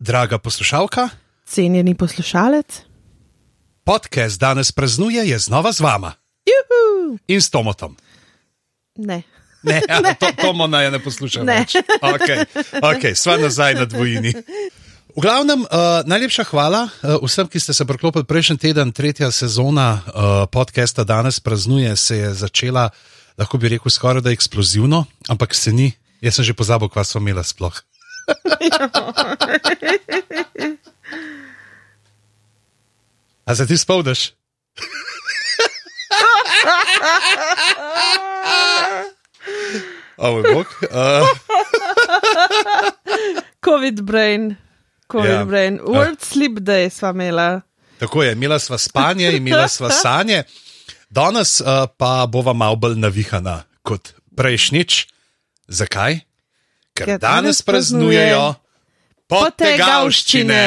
Draga poslušalka, Cenjeni poslušalec. podcast danes praznuje, je znova z vama Juhu! in s Tomotom. Ne. Ne, ne. To, Tomo naj ne posluša Ne. več. Okay, okay, sva nazaj na dvojini. V glavnem, uh, najlepša hvala uh, vsem, ki ste se priklopili prejšnji teden. Tretja sezona uh, podcasta danes praznuje, se je začela, lahko bi rekel, skoraj da eksplozivno, ampak se ni. Jaz sem že pozabil, kva smo imeli sploh. A se ti spomniš? O moj bog. Uh, COVID brain. COVID Ja. ja. brain. World Sleep Day sva imela. tako je, imela sva spanje, imela sva sanje. Danes uh, pa bova malo bolj navihana kot prejšnjič. Zakaj? Ker Ker danes danes praznujejo potegavščine.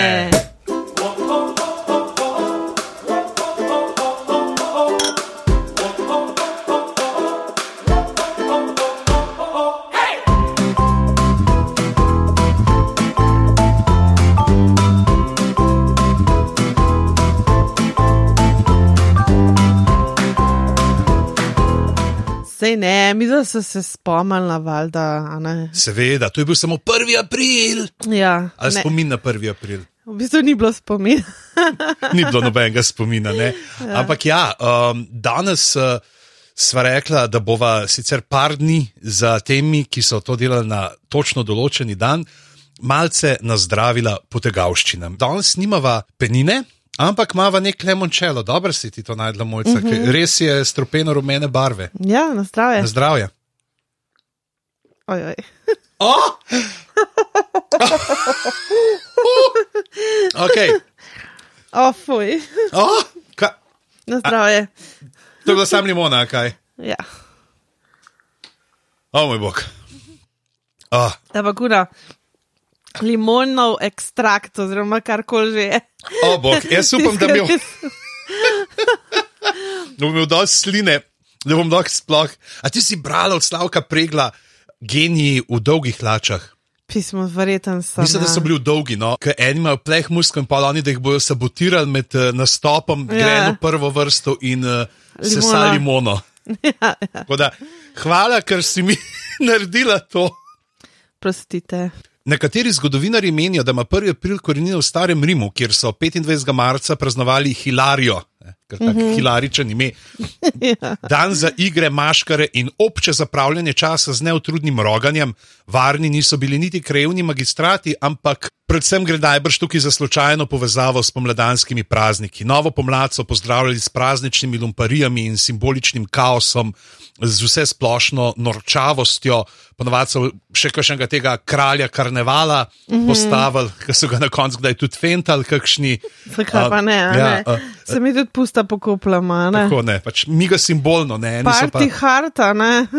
Sej ne, mi da so se spomnila, valjda. Seveda, to je bil samo 1. april. Ja, Ali ne, spomin na 1. april? v bistvu ni bilo spomin. Ni bilo nobenega spomina. Ne? Ampak ja, um, danes uh, sva rekla, da bova sicer par dni za temi, ki so to delali na točno določeni dan, malce nazdravila potegavščinam. Danes nimava penine. Ampak ima nek lemončelo, dobro si ti to najdla, mojca, uh -huh. res je stropeno rumene barve. Ja, na zdravje. Na zdravje. Oj, oj. Oh! okay. O, fuj. oh! Ka... Na zdravje. To je bila sam limona, a kaj. Ja. O moj bog. Oh. Ampak kuna. Limonov ekstrakt, oziroma karkoli že je. O, bog, jaz upam, da, mi jo- da bom imel dosti sline, da bom lahko sploh. A ti si brala od Slavka pregla geniji v dolgih hlačah? Pismo, verjeten sem. Mislim, da so bili dolgi, no, ker eni imajo pleh muskov in pa oni, da jih bojo sabotirali med uh, nastopom, Ja. ja. gremo prvo vrsto in uh, Limona. sesali limono. ja, ja. Da, hvala, ker si mi naredila to. Prostite. Nekateri zgodovinari menijo, da ima 1. april korenine v starem Rimu, kjer so 25. marca praznovali Hilarijo, ker tako mm -hmm. hilaričen ime. Ja. Dan za igre, maškare in obče zapravljanje časa z neutrudnim roganjem. Varni niso bili niti krajevni magistrati, ampak predvsem gre najbrž tukaj za slučajno povezavo s pomladanskimi prazniki. Novo pomlad so pozdravljali s prazničnimi lumparijami in simboličnim kaosom, z vse splošno norčavostjo. Ponovadi so še kakšnega tega kralja karnevala mm -hmm. postavili, ki so ga na koncu kdaj tudi fentali, kakšni. Zakaj pa ne? a ja, ne? a, Se mi tudi pusta pokopljama, ne? Tako ne, pač mi ga simbolno, ne, so pa Parti harta, ne?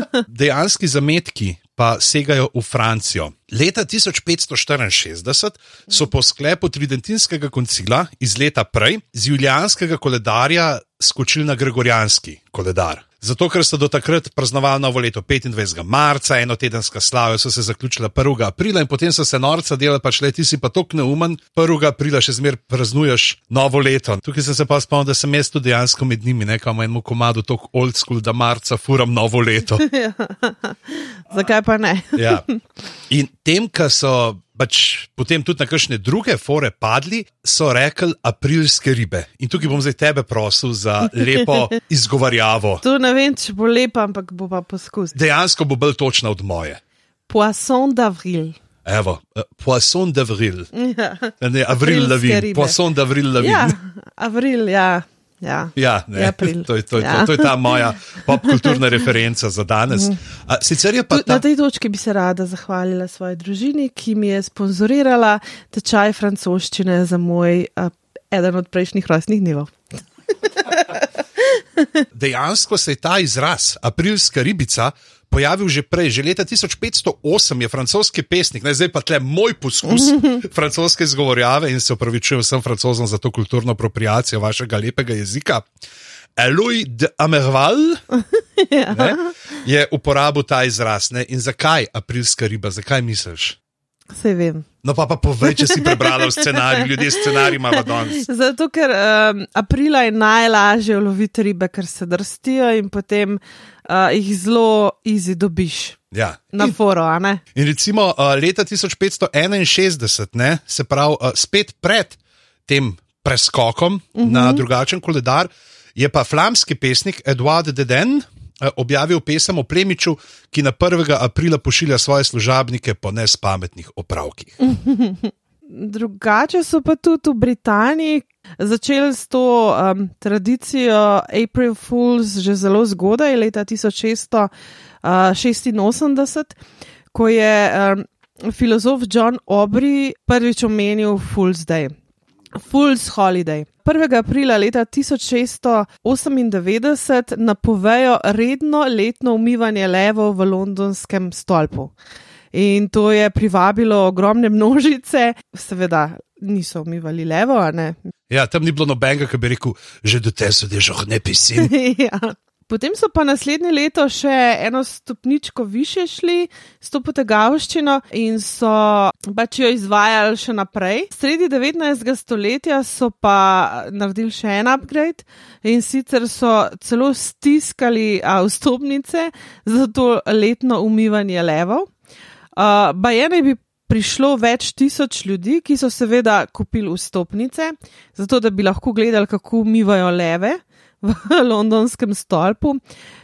dejanski zametki pa segajo v Francijo. Leta 1564 so po sklepu Tridentinskega koncila iz leta prej z julijanskega koledarja skočili na gregorijanski koledar. Zato, ker so do takrat praznovali novo leto 25. marca, enotedenska slava so se zaključila 1. aprila in potem so se norca delali, pač le ti si pa tok neumen, 1. aprila še zmer praznuješ novo leto. Tukaj sem se pa spomnil, da sem jaz tudi dejansko med njimi, nekam enemu komadu, tok old school, da marca furam novo leto. Zakaj pa ne? Ja. In tem, ki so pač potem tudi na kakšne druge fore padli, so rekli aprilske ribe. In tukaj bom zdaj tebe prosil za lepo izgovarjavo. Tu ne vem, če bo lepa, ampak bo pa poskus. Dejansko bo bolj točna od moje. Poisson d'avril. Evo, uh, poisson d'avril. Ja. Ne, avril lavin. Poisson d'avril lavin. ja, avril, ja. Ja. Ja, ne, Je april. to, je, to, je, Ja. to, to je ta moja popkulturna referenca za danes. A, sicer je pa Tu, na ta. tej točki bi se rada zahvalila svoji družini, ki mi je sponzorirala tečaj francoščine za moj uh, eden od prejšnjih rojstnih dnevov. Dejansko se je ta izraz, aprilska ribica, pojavil že prej, že leta 1508 je francoski pesnik, ne, zdaj pa tle moj poskus francoske izgovorjave in se opravičujem vsem francozom za to kulturno apropriacijo vašega lepega jezika. Louis de Amerval ne, je uporabil ta izraz. Ne? In zakaj aprilska riba, zakaj misliš? Vse vem. No, pa, pa povej, če si prebrala scenarij, ljudje scenarij imajo danes. Zato, ker um, aprila je najlažje uloviti ribe, ker se drstijo in potem uh, jih zelo izi dobiš. Ja. Na In, foro, a ne? in recimo uh, leta 1561, ne, se pravi, uh, spet pred tem preskokom uh -huh. na drugačen koledar, je pa flamski pesnik Edouard Deden objavil pesem o plemiču, ki na 1. aprila pošilja svoje služabnike po nespametnih opravkih. Drugače so pa tudi v Britaniji začeli s to um, tradicijo April Fools že zelo zgodaj, leta 1686, ko je um, filozof John Aubrey prvič omenil Fool's Day. Fool's Holiday. 1. aprila leta 1698 napovejo redno letno umivanje levov v londonskem stolpu. In to je privabilo ogromne množice, seveda niso umivali levo, a ne. Ja, tam ni bilo nobenega, ki bi rekel, že do te so dežo ne pisim. ja. Potem so pa naslednje leto še eno stopničko više šli s to potegavščino in so pač jo izvajali še naprej. Sredi 19. stoletja so pa naredili še en upgrade in sicer so celo stiskali a, vstopnice za to letno umivanje levov. Uh, Bajene bi prišlo več tisoč ljudi, ki so seveda kupili vstopnice, zato da bi lahko gledali, kako umivajo leve v londonskem stolpu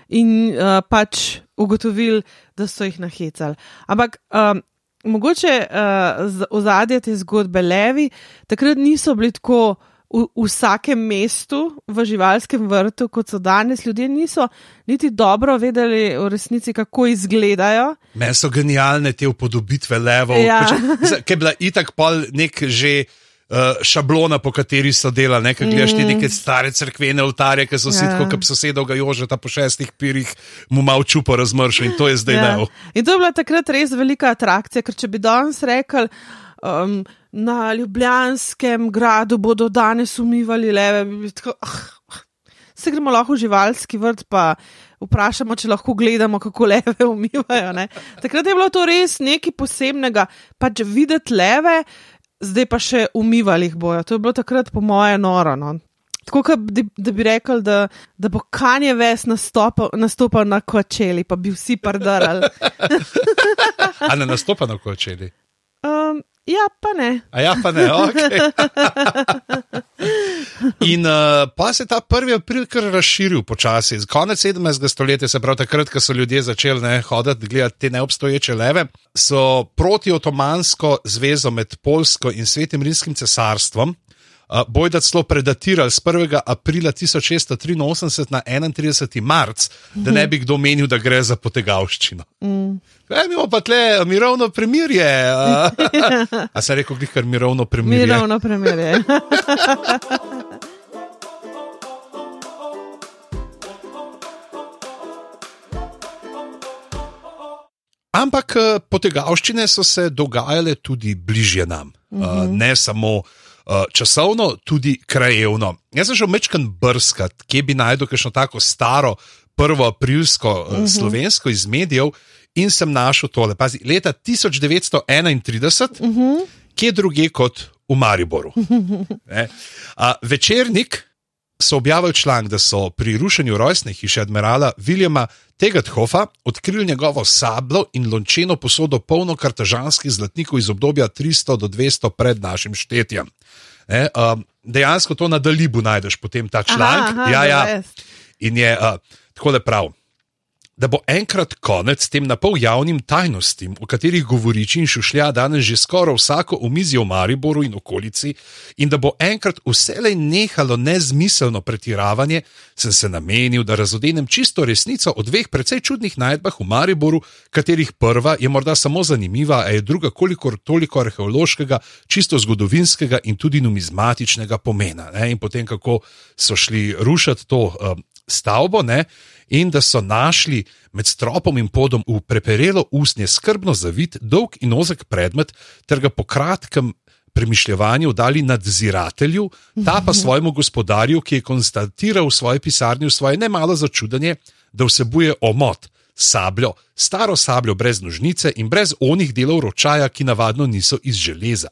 in uh, pač ugotovili, da so jih nahecali. Ampak um, mogoče uh, ozadje te zgodbe levi takrat niso bili tako. V vsakem mestu, v živalskem vrtu, kot so danes, ljudje niso niti dobro vedeli, v resnici, kako izgledajo. Meni so genialne te upodobitve levov, Ja. ki je bila itak pol nek že. Uh, šablona, po kateri so delali, ne, kaj gledaš te neke stare crkvene oltarje, ki so Ja. tako, kot sosedovega Jožeta po šestih pirih, mu malo čupo razmršil in to je zdaj ja. lev. In to je bila takrat res velika atrakcija, ker če bi danes rekel, um, na Ljubljanskem gradu bodo danes umivali leve, tako. Ah, Se gremo lahko v živalski vrt, pa vprašamo, če lahko gledamo, kako leve umivajo. Ne? Takrat je bilo to res nekaj posebnega, pač videti leve, zdaj pa še umivali jih bojo. To je bilo takrat, po moje, noro. No? Tako, da, da bi rekel, da, da bo Kanye West nastopal, nastopal na kočeli, pa bi vsi prdarali. A ne nastopa na kočeli? Um, ja, pa ne. A ja, pa ne, ok. In uh, pa se je ta 1. april kar razširil počasi. Konec 17. stoletja, se pravi takrat, ko so ljudje začeli ne, hoditi, gledati te neobstoječe leve, so proti Otomansko zvezo med Polsko in Svetim rimskim cesarstvom. Bojda celo predatirali z 1. aprila 1683 na 31. marc, da ne bi kdo menil, da gre za potegavščino. Mm. Imamo pa tle mirovno premirje. A se je rekel, kar mirovno premirje? Mirovno premirje. Ampak eh, potegavščine so se dogajale tudi bližje nam, -huh. uh, ne samo uh, časovno, tudi krajevno. Jaz sem šel mečkan brskati, kje bi najdel kakšno tako staro, prvo aprilsko uh -huh. slovensko iz medijev in sem našel tole. Pazi, leta 1931, uh -huh. kje druge kot v Mariboru. Ne? A, večernik so objavili članek, da so pri rušenju rojstne hiše admirala Viljama Tegathofa odkrili njegovo sablo in lončeno posodo polno kartažanskih zlatnikov iz obdobja 300 do 200 pred našim štetjem. Ne, um, dejansko to na Dalibu najdeš potem ta članek. aha, ja, ja. zavest. In je uh, tako le prav. Da bo enkrat konec tem napol javnim tajnostim, o katerih govoriči in šušlja danes že skoraj vsako omizje v Mariboru in okolici, in da bo enkrat vselej nehalo nezmiselno pretiravanje, sem se namenil, da razodenem čisto resnico o dveh precej čudnih najdbah v Mariboru, katerih prva je morda samo zanimiva, a je druga kolikor toliko arheološkega, čisto zgodovinskega in tudi numizmatičnega pomena. Ne? In potem, kako so šli rušiti to um, stavbo, ne? In da so našli med stropom in podom v preperelo usnje skrbno zavit, dolg in ozek predmet, ter ga po kratkem premišljevanju dali nadziratelju, ta pa svojemu gospodarju, ki je konstatiral v svoji pisarni v svoje nemalo začudenje, da vsebuje omot. sabljo, staro sabljo brez nožnice in brez onih delov ročaja, ki navadno niso iz železa.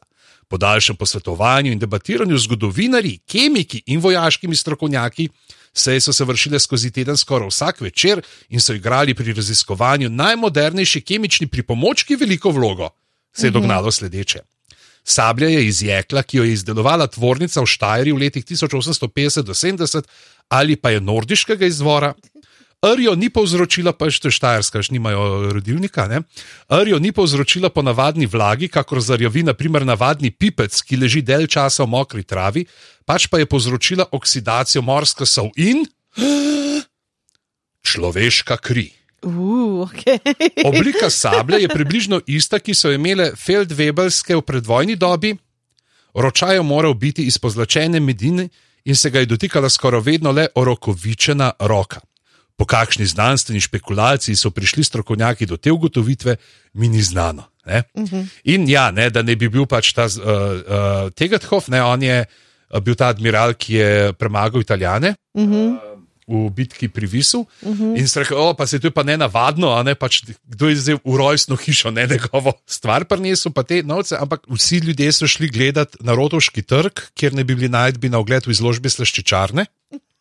Po daljšem posvetovanju in debatiranju z zgodovinarji, kemiki in vojaškimi strokovnjaki, seje so se vršile skozi teden skoraj vsak večer in so igrali pri raziskovanju najmodernejši kemični pripomočki veliko vlogo, se je dognalo sledeče. Sablja je iz jekla, ki jo je izdelovala tvornica v Štajri v letih 1850-70 ali pa je nordiškega izvora. Rjo ni povzročila, pa še štajerska, še nimajo rodilnika. Ne? Rjo ni povzročila po navadni vlagi, kakor zarjavi naprimer navadni pipec, ki leži del časa v mokri travi, pač pa je povzročila oksidacijo morske sol in človeška kri. Uh, okay. Oblika sablje je približno ista, ki so imele Feldwebelske v predvojni dobi. Ročaj je moral biti iz pozlačene medine in se ga je dotikala skoraj vedno le orokovičena roka. Po kakšni znanstveni špekulaciji so prišli strokovnjaki do te ugotovitve, mi ni znano. Uh -huh. In ja, ne, da ne bi bil pač ta uh, uh, Tegethoff, ne, on je uh, bil ta admiral, ki je premagal Italijane. Uh -huh. uh, V bitki pri Visu, uh -huh. in se reče, pa se to je pa ne navadno, ne, pač, kdo je zdaj v rojstno hišo, ne njegovo stvar, prinesel pa te novce. Ampak vsi ljudje so šli gledati na Rotovški trg, kjer ne bi bili najdbi na ogled v izložbi slaščičarne.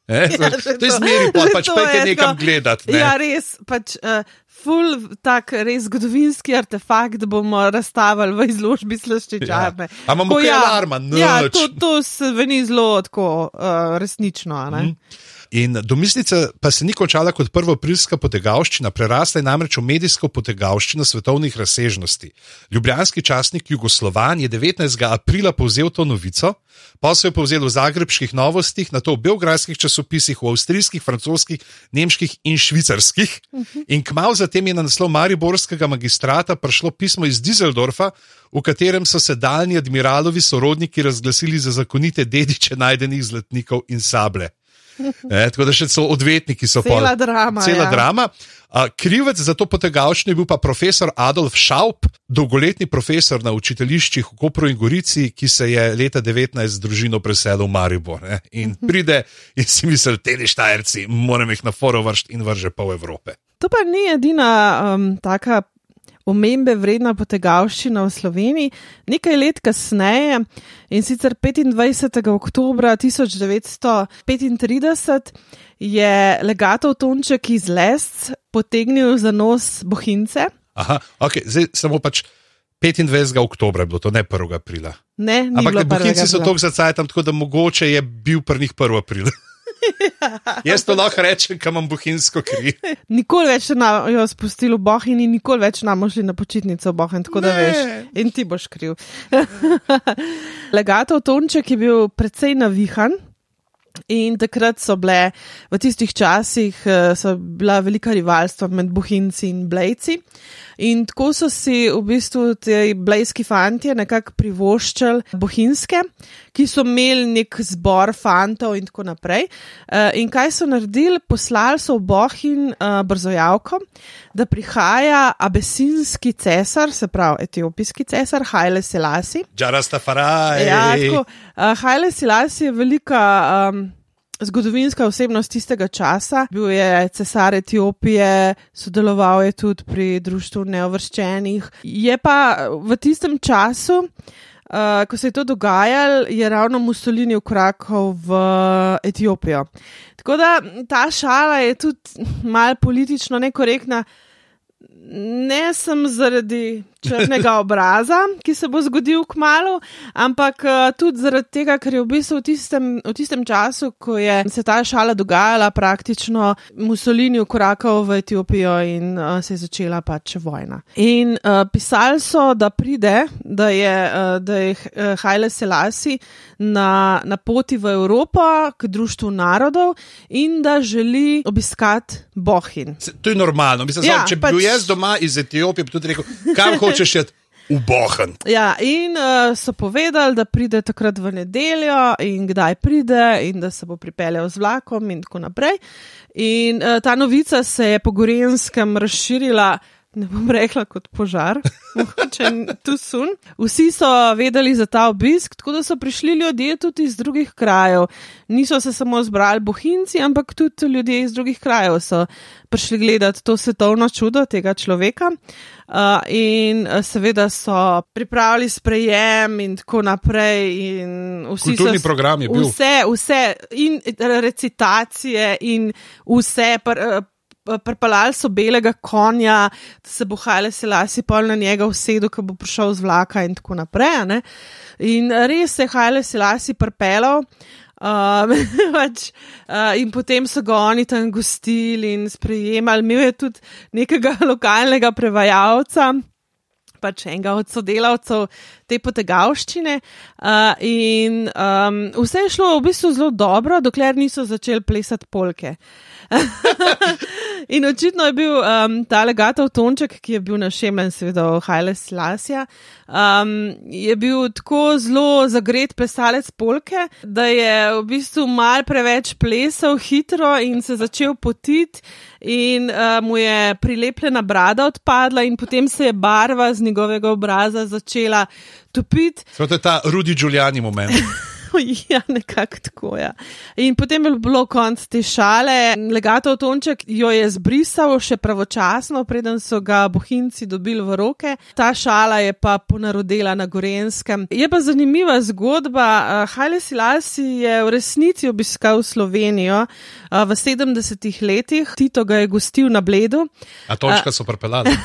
Eh, ja, to je zmeri, pa pač pejte nekam gledati. Ne? Ja, res, pač. Uh, Ful, tak res zgodovinski artefakt bomo razstavili v izložbi slaščičarne. Ja. Ampak imamo kaj ja, alarma, ne? Ja, to, to se veni zelo tako uh, resnično. Mm. In domislica pa se ni končala kot prva prilska potegavščina, prerasla je namreč v medijsko potegavščino svetovnih razsežnosti. Ljubljanski časnik Jugoslovan je 19. aprila povzel to novico, pa so jo povzeli v zagrebskih novostih, na to v belgrajskih časopisih, v avstrijskih, francoskih, nemških in švicarskih. In kmalo zatem je na naslov Mariborskega magistrata prišlo pismo iz Dizeldorfa, v katerem so se daljni admiralovi sorodniki razglasili za zakonite dediče najdenih zlatnikov in sable. E, tako da še so odvetniki, so Cela pol, drama, Cela ja. drama. A, krivec za to potegavšnje je bil pa profesor Adolf Schaup, dolgoletni profesor na učiteljiščih v Kopru in Gorici, ki se je leta 19 z družino preselil v Maribor. Ne? In pride in si misli, te neštajerci, moram jih na foro vršiti in vrže pol Evrope. To pa ni edina um, taka omembe vredna potegavščina v Sloveniji. Nekaj let kasneje, in sicer 25. oktober 1935, je legatov Tonček iz Lesc potegnil za nos bohince. Aha, okay, zdaj samo pač 25. oktober je bilo to, ne 1. aprila. Ne, Ampak bilo ne, bohinci prvega so aprila. tako zacajali, tako da mogoče je bil pri njih 1. april. Jaz to lahko rečem, kam imam bohinjsko kri. Nikoli več ne jo spustili v Bohin in nikoli več bomo šli na počitnico v Bohin, tako da Ne. veš, in ti boš kriv. Legatov Tonček je bil precej navihan. In takrat so bile v tistih časih eh, so bila velika rivalstva med Bohinci in Blejci. In tako so si v bistvu ti blejski fanti nekako privoščili bohinske, ki so imeli nek zbor fantov in tako naprej. Eh, In kaj so naredili? Poslali so v Bohin eh, brzojavko, da prihaja abesinski cesar, se pravi etiopijski cesar, Haile Selassie. Džarasta faraj. Ja, tako. Uh, Haile Selassie je velika um, zgodovinska osebnost tistega časa. Bil je cesar Etiopije, sodeloval je tudi pri društvu neovrščenih. Je pa v tistem času. Uh, ko se je to dogajalo, je ravno Mussolini ukrakal v Etiopijo. Tako da ta šala je tudi malo politično nekorektna, ne sem zaradi črnega obraza, ki se bo zgodil k malu, ampak uh, tudi zaradi tega, ker je v bistvu v tistem, v tistem času, ko je se ta šala dogajala, praktično Mussolini ukorakal v Etiopijo in uh, se je začela pač vojna. In uh, pisali so, da pride, da je, uh, da je Haile Selassie na, na poti v Evropo k Društvu narodov in da želi obiskati Bohin. Se- To je normalno. Mislim, Ja, ja, če bi pač- bil jaz doma iz Etiopije, bi tudi rekel, kam hočeš iti? V Bohen. Ja, in uh, so povedali, da pride takrat v nedeljo, in kdaj pride, in da se bo pripeljal z vlakom, in tako naprej. In uh, ta novica se je po Gorenskem razširila ne bom rekla kot požar, mogoče tu sun. Vsi so vedeli za ta obisk, tako da so prišli ljudje tudi iz drugih krajev. Niso se samo zbrali bohinci, ampak tudi ljudje iz drugih krajev so prišli gledati to svetovno čudo tega človeka. Uh, in uh, seveda so pripravili sprejem, in tako naprej. In Kulturni so, program je bil. Vse, vse, in recitacije, in vse. Pr, Prpalali so belega konja, da se bo Hajle Selasi pol na njega usedel, ko bo prišel z vlaka in tako naprej. Ne? In res se je Hajle Selasi prpelal. Um, pač, uh, in potem so ga oni tam gostili in sprejemali. Imel je tudi nekega lokalnega prevajalca, pač enega od sodelavcev te potegavščine. Uh, in um, vse je šlo v bistvu zelo dobro, dokler niso začeli plesati polke. in očitno je bil um, ta legatov Tonček, ki je bil našemljen, seveda, Hajle Slasja, um, je bil tako zelo zagret plesalec polke, da je v bistvu mal preveč plesal hitro in se začel potiti. In uh, mu je prilepljena brada odpadla, in potem se je barva z njegovega obraza začela topiti. To je ta Rudi Giuliani moment. ja, nekako tako. Ja. In potem je bilo konc te šale, legato Tonček jo je zbrisal še pravočasno, preden so ga bohinci dobili v roke. Ta šala je pa ponarodela na Gorenskem. Je pa zanimiva zgodba. Uh, Hajle Silasi je v resnici obiskal Slovenijo uh, v 70-ih letih, Tito ga je gostil na Bledu. A točka uh, so prepeljali.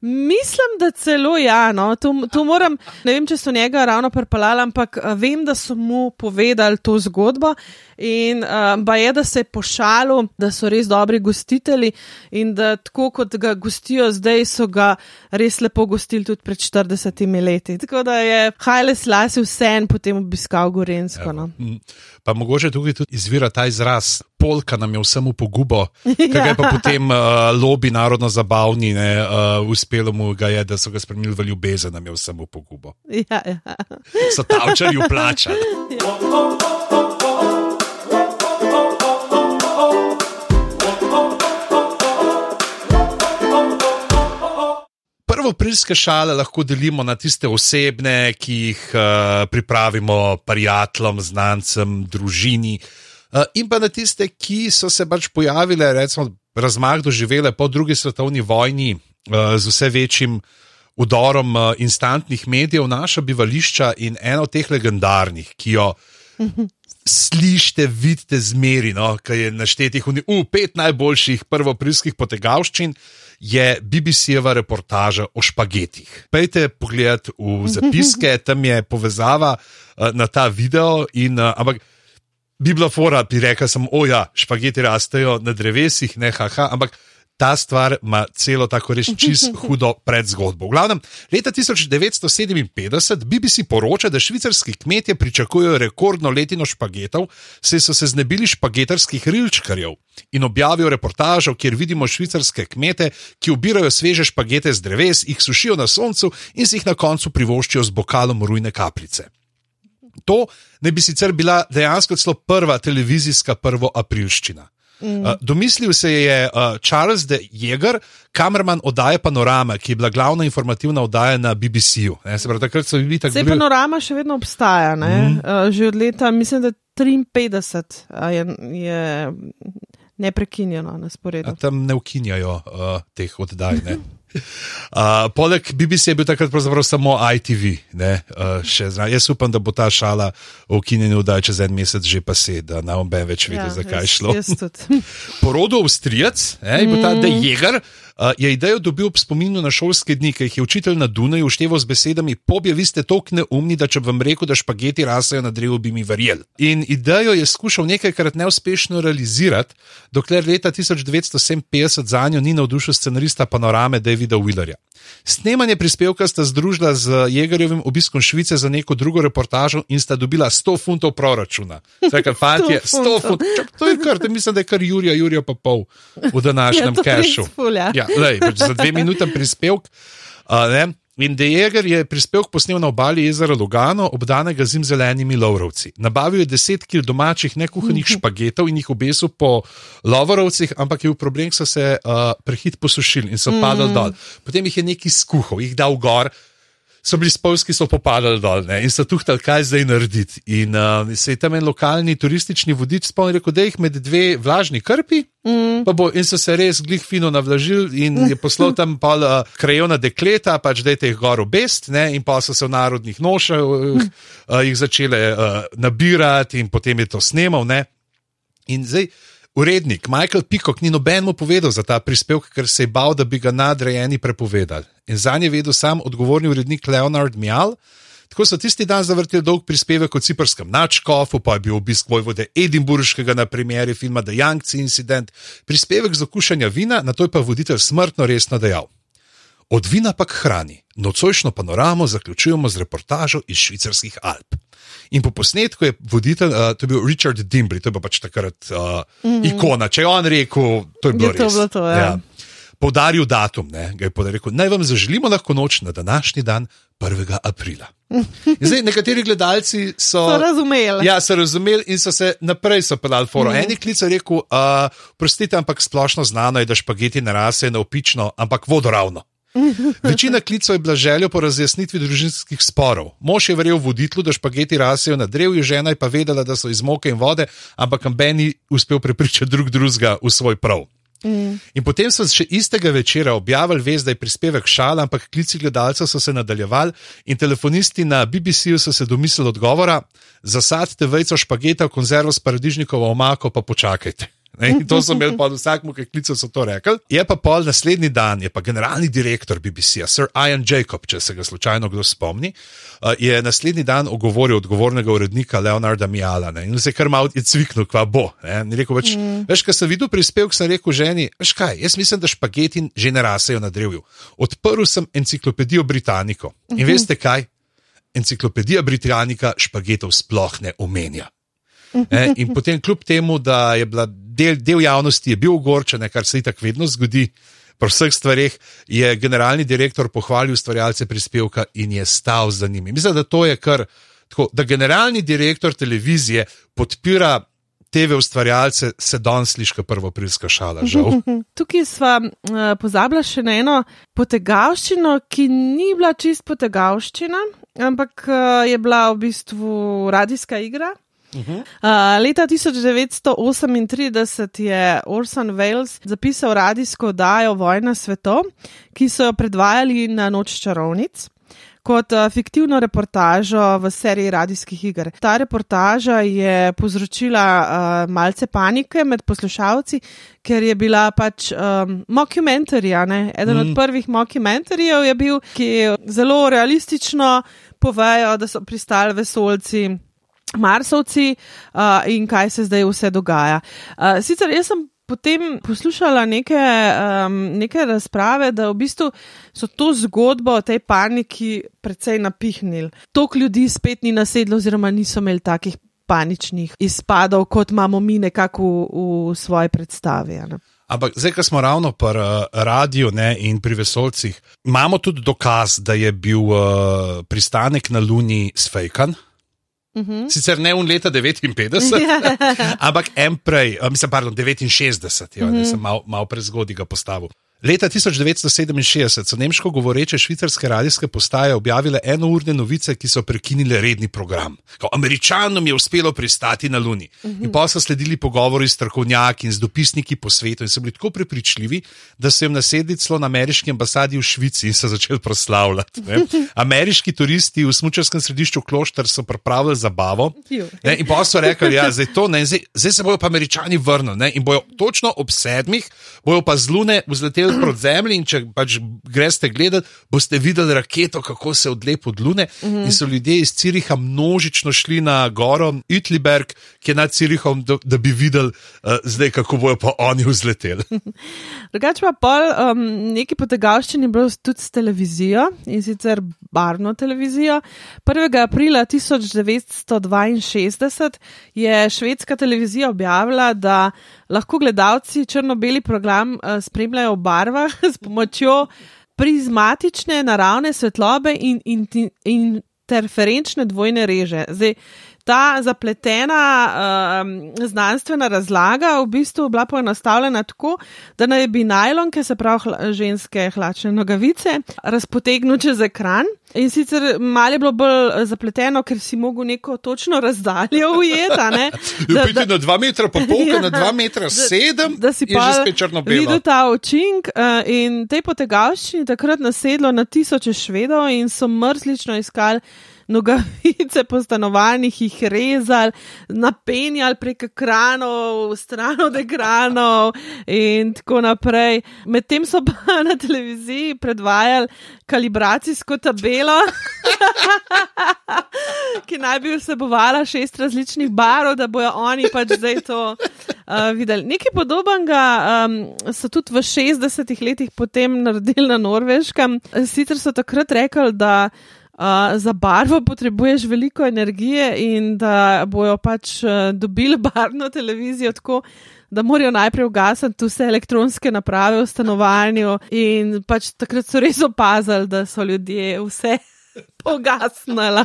Mislim, da celo ja. No. To, to moram, ne vem, če so njega ravno prepalali, ampak vem, da so mu povedali to zgodbo. In uh, je, da se je pošalil, da so res dobri gostitelji in da tako kot ga gostijo zdaj, so ga res lepo gostili tudi pred 40 leti. Tako da je Hajle Slasi vse en potem obiskal Gorensko. No. Pa mogoče tukaj tudi izvira ta izraz. Polka nam je vsemu pogubo, kaj pa potem uh, lobby narodno zabavni, ne, uh, uspelo mu ga je, da so ga spremenili v ljubezen, nam je vsemu pogubo. Ja, ja. So tavčarji vplačali. Ja. Prvoprilske šale lahko delimo na tiste osebne, ki jih uh, pripravimo prijateljem, znancem, družini, uh, in pa na tiste, ki so se pač pojavile, recimo, razmah doživele po drugi svetovni vojni uh, z vse večjim udorom uh, instantnih medijev naša bivališča in eno od teh legendarnih, ki jo. Slišite, vidite, zmerino, kaj je naštetih v uh, pet najboljših prvoprilskih potegavščin. Uh, je BBC-jeva reportaža o špagetih. Pejte pogled v zapiske, tam je povezava uh, na ta video. In, uh, ampak bi bila fora, bi rekel sem, oja, špageti rastejo na drevesih, ne haha. Ampak ta stvar ima celo tako reč čisto hudo predzgodbo. V glavnem, leta 1957 BBC poroča, da švicarski kmetje pričakujejo rekordno letino špagetov, saj so se znebili špagetarskih rilčkarjev in objavijo reportažo, kjer vidimo švicarske kmete, ki ubirajo sveže špagete z dreves, jih sušijo na soncu in si jih na koncu privoščijo z bokalom rujne kapljice. To ne bi sicer bila dejansko celo prva televizijska prvoaprilščina. Mm. Uh, domislil se je uh, Charles de Jäger, kamerman oddaje Panorama, ki je bila glavna informativna oddaja na BBC-ju. Takrat so bili tako. Zdaj Panorama še vedno obstaja, mm. uh, že od leta, mislim, da 53 uh, je, je neprekinjeno na sporedu. Tam ne ukinjajo uh, teh oddaj. Uh, poleg BBC je bil takrat pravzaprav samo ITV. Uh, jaz upam, da bo ta šala o ukinjenju da čez en mesec že pa se, da ne bom več videl, ja, zakaj je šlo. Porodo Avstrijac, je bil ta mm. Dejegar. Uh, je idejo dobil ob spominu na šolske dni, ki jih je učitelj na Dunaju ušteval z besedami: Pobje, vi ste tako neumni, da če vam rekel, da špageti rasejo na drevu, bi mi verjeli. In idejo je skušal nekajkrat neuspešno realizirati, dokler leta 1957 za njo ni navdušil scenarista panorame Davida Willerja. Snemanje prispevka sta združila z Jegerjevim obiskom Švice za neko drugo reportažo in sta dobila 100 funtov proračuna. Zakaj, fantje, 100 funtov. To je kar, mislim, da je kar Jurija, Jurija pa pol v današnjem ja, kešu. Ja, lej, pač za dve minute prispevek. Uh, In De Jager je prispevek posnel na obali jezera Lugano, obdanega z zelenimi lovrovci. Nabavil je 10 kg domačih nekuhanih špagetov in jih obesil po lovrovcih, ampak je bil problem, da so se uh, prehit posušili in so padali dol. Potem jih je neki skuhal, jih dal gor so bili spolski, so popadali dol ne? in so tuhtali, kaj zdaj narediti. In uh, se je tam en lokalni turistični vodič spomnil, da jih med dve vlažni krpi. Mm. Bo, in so se res glih fino navlažili, in je poslal tam pol uh, krajona dekleta, pač da je teh gor obest, ne? in pa so se v narodnih nošah uh, uh, jih začele uh, nabirati, in potem je to snemal. Ne? In zdaj. Urednik Michael Pikok ni nobenemu povedal za ta prispevek, ker se je bal, da bi ga nadrejeni prepovedali. In za nje vedel sam odgovorni urednik Leonard Mial. Tako so tisti dan zavrteli dolg prispevek o ciprskem načkofu, pa je bil obisk vojvode Edinburškega na premjeri filma The Young's Incident, prispevek za kušanje vina, na to je pa voditelj smrtno resno dejal. Od vina pa k hrani, nocojšno panoramo zaključujemo z reportažo iz švicarskih Alp. In po posnetku je voditelj, uh, to je bil Richard Dimbri, to je pač takrat uh, mm -hmm. ikona. Če je on rekel, to je bilo je res. To to, ja. Ja. Podaril datum, ne, ga je podaril. Naj vam zaželimo lahko noč na današnji dan, 1. aprila. Zdaj, nekateri gledalci so, so razumeli. Ja, so razumeli in so se naprej pelali foro. Mm -hmm. En klic je rekel: uh, Prostite, ampak splošno znano je, da špageti ne rasejo na opično, ampak vodoravno. Večina klicev je bila želja po razjasnitvi družinskih sporov. Mož je verjel voditlu, da špageti rasejo na drevju, žena je pa vedela, da so iz moke in vode, ampak Ben ni uspel prepričati drug drugega v svoj prav. Mm. In potem so še istega večera objavili vest, da je prispevek šala, ampak klici gledalcev so se nadaljevali in telefonisti na BBC-ju so se domislili odgovora: zasadite vejco špageta v konzervo s paradižnikovo omako, pa počakajte. Ne, in to so imeli pod vsakim, ki klice so to rekli. Je pa pol naslednji dan, je pa generalni direktor BBC-ja, Sir Ian Jacob, če se ga slučajno kdo spomni, uh, je naslednji dan ogovoril odgovornega urednika Leonarda Miala ne, in se je kar malo cviknil, kva bo. Ne, rekel, več, mm. Veš, kaj sem videl prispevek, sem rekel ženi, veš kaj, jaz mislim, da špageti že ne rasejo na drevju. Odprl sem enciklopedijo Britaniko in mm -hmm. veste kaj? Enciklopedija Britannika špagetov sploh ne omenja. E, in potem, kljub temu, da je bila del, del javnosti bil ogorčen, kar se tako vedno zgodi. Pri vseh stvareh je generalni direktor pohvalil ustvarjalce prispevka in je stal za njimi. Mislim, da to je kar tako, da generalni direktor televizije podpira TV ustvarjalce, se danes sliši prvo prilska šala. Tukaj smo uh, pozabili še na eno potegavščino, ki ni bila čist potegavščina, ampak uh, je bila v bistvu radijska igra. Uh, leta 1938 je Orson Welles zapisal radijsko oddajo Vojna svetov, ki so jo predvajali na Noč čarovnic. Kot uh, fiktivno reportažo v seriji radijskih iger. Ta reportaža je povzročila uh, malce panike med poslušalci, ker je bila pač um, mockumentarija. Eden mm. od prvih mockumentarijev je bil, ki zelo realistično povejo, da so pristali vesolci Marsovci uh, in kaj se zdaj vse dogaja. Uh, sicer jaz sem potem poslušala neke, um, neke razprave, da v bistvu so to zgodbo o tej paniki precej napihnili. Tok ljudi spet ni nasedlo, oziroma niso imeli takih paničnih izpadov, kot imamo mi nekako v, v svoji predstavi. Ne? Ampak zdaj, ko smo ravno pri uh, radiju ne, in pri vesolcih, imamo tudi dokaz, da je bil uh, pristanek na Luni sfejkan. Uh mhm. -huh. Sicer ne v leta 59, ja. ampak en prej, mislim, pardon, 69, jo, uh -huh. sem malo mal prezgodaj ga postavil. Leta 1967 so nemško govoreče švicarske radijske postaje objavile enourne novice, ki so prekinile redni program. Ko američanom je uspelo pristati na Luni. In pa so sledili pogovori s strokovnjaki in z dopisniki po svetu in so bili tako prepričljivi, da so jim nasedli celo na ameriški ambasadi v Švici in so začeli proslavljati. Ne. Ameriški turisti v smučarskem središču Kloštar so pripravili zabavo. Ne, in pa so rekli, ja, zdaj, zdaj, zdaj se bodo pa američani vrnili in bojo točno ob sedmih, bojo pa z Lune vzleteli proti zemlji. Če pač greste gledati, boste videli raketo, kako se odlepa od Lune. Mm -hmm. In so ljudje iz Ciriha množično šli na goro Utliberg, ki je nad Cirihom, da, da bi videli, uh, zdaj, kako bojo pa oni vzleteli. Drugače pa pol, um, neki potegavščini bilo tudi s televizijo in sicer barno televizijo. 1. aprila 1962 je švedska televizija objavila, da lahko gledalci črno-beli program uh, spremljajo v barvah s pomočjo prizmatične naravne svetlobe in, in, in interferenčne dvojne reže. Zdaj, ta zapletena uh, znanstvena razlaga v bistvu bila poenostavljena tako, da naj bi najlonke, se pravi hla, ženske hlačne nogavice, razpotegnil čez ekran. In sicer malo je bilo bolj zapleteno, ker si mogel neko točno razdaljo ujeti. Da, da, na 2 metra, pa pol, ja, na 2 metra 7, da, da si pa videl ta učink. Uh, in te potegavščine takrat nasedlo na tisoče švedov in so mrzlično iskali nogavice po stanovanjih, jih rezali, napenjali prek ekranov, stran od ekranov in tako naprej. Medtem so pa na televiziji predvajali kalibracijsko tabelo, ki naj bi vsebovala šest različnih barov, da bojo oni pač zdaj to uh, videli. Nekaj podobnega um, so tudi v 60-ih letih potem naredili na Norveškem. Sicer so takrat rekli, da Uh, za barvo potrebuješ veliko energije in da bojo pač uh, dobili barvno televizijo tako, da morajo najprej ugasniti vse elektronske naprave v stanovanju. In pač takrat so res opazili, da so ljudje vse. Pogasnala.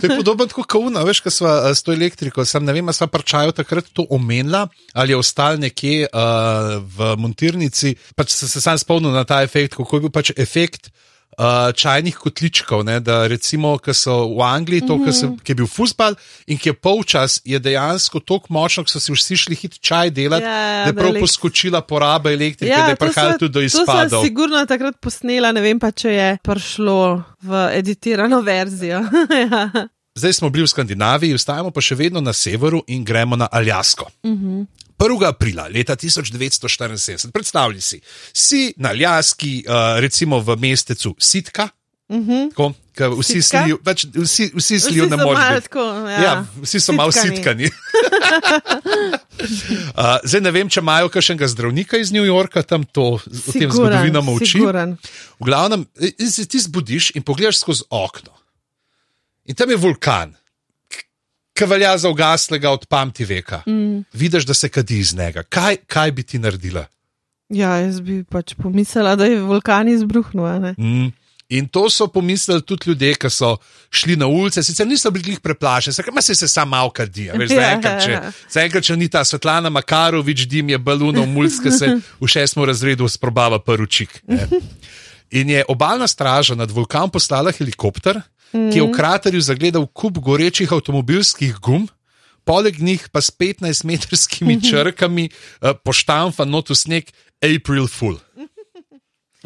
to je podobno kot kauna, veš, kaj smo s to elektriko. Sam ne vem, ali smo parčajo takrat to omenila ali je ostal nekje uh, v montirnici. Pač se, se sam spomnil na ta efekt, kako je bil pač efekt uh, čajnih kotličkov. Ne, da recimo, ki so v Angliji, to, mm -hmm. ki je bil fusbal in ki je polčas, je dejansko tako močno, da so si vsi šli hit čaj delati, ja, ja, da je prav poskočila poraba elektrike, ja, da je prihajalo tudi do izpadov. To sem sigurno takrat posnela, ne vem pa, če je prišlo v editirano verzijo. ja. Zdaj smo bili v Skandinaviji, ostajamo pa še vedno na severu in gremo na Aljasko. Uh. -huh. 1. aprila leta 1974, predstavljaj si, si na Ljaski, uh, recimo v mestecu Sitka. Uh -huh. tako, vsi, slijo, več, vsi, vsi slijo na morju. Ja. ja, vsi so malo sitkani. uh, zdaj ne vem, če imajo kakšnega zdravnika iz New Yorka tam to, o tem zgodovino uči. V glavnem, ti zbudiš in pogledaš skozi okno. In tam je vulkan ki velja za ugaslega od pameti veka. Mm. Vidiš, da se kadi iz njega. Kaj, kaj bi ti naredila? Ja, jaz bi pač pomislila, da je vulkan izbruhnil. Mm. In to so pomislili tudi ljudje, ki so šli na ulice, sicer niso bili preplašeni, samo se se samo malo kadi. Zaenkrat, ja, ja. če ni ta Svetlana Makarovič, dim je baluno, mulj, ki se v šestem razredu sprobava prvičik. In je obalna straža nad vulkanom poslala helikopter, mm. ki je v kraterju zagledal kup gorečih avtomobilskih gum, poleg njih pa s 15-metrskimi črkami uh, poštampa notu sneg April Fool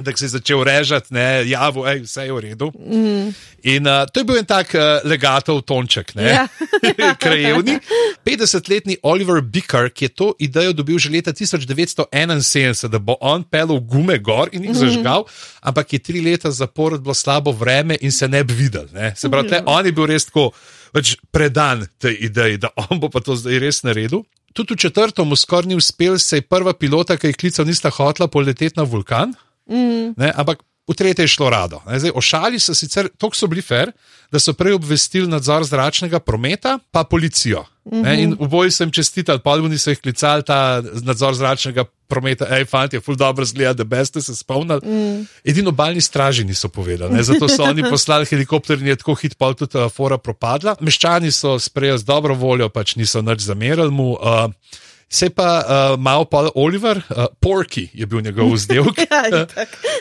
da se je začel režati, ne, javo, ej, vse je v redu. Mm. In uh, to je bil en tak uh, legatov tonček, ne. Ja. krajevni. 50-letni Oliver Bicker, ki je to idejo dobil že leta 1971, da bo on pel v gume gor in jih mhm. zažgal, mm. ampak je tri leta zapored bilo slabo vreme in se ne bi videl. Ne. Se pravi, mm. on je bil res tako pač predan tej ideji, da on bo pa to zdaj res naredil. Tudi v četrtem, skoraj ni uspel, se je prva pilota, ki je klical, nista hotla poleteti na vulkan. Mm. Ne, ampak v tretje je šlo rado. Zdaj, ošali so sicer, tako so bili fair, da so prej obvestili nadzor zračnega prometa, pa policijo. Mm -hmm. In v boju sem čestital, polni so jih klicali ta nadzor zračnega prometa, hej, fanti, je ful dobro zgleda, da beste se spomnili. Mm. Edino obaljni straži niso povedali, ne? zato so oni poslali helikopter in je tako hit, pa tudi uh, fora propadla. Meščani so sprejeli z dobro voljo, pač niso nič zamerali mu. Uh, Se pa uh, malo pa Oliver, uh, Porky je bil njegov vzdelek. ja,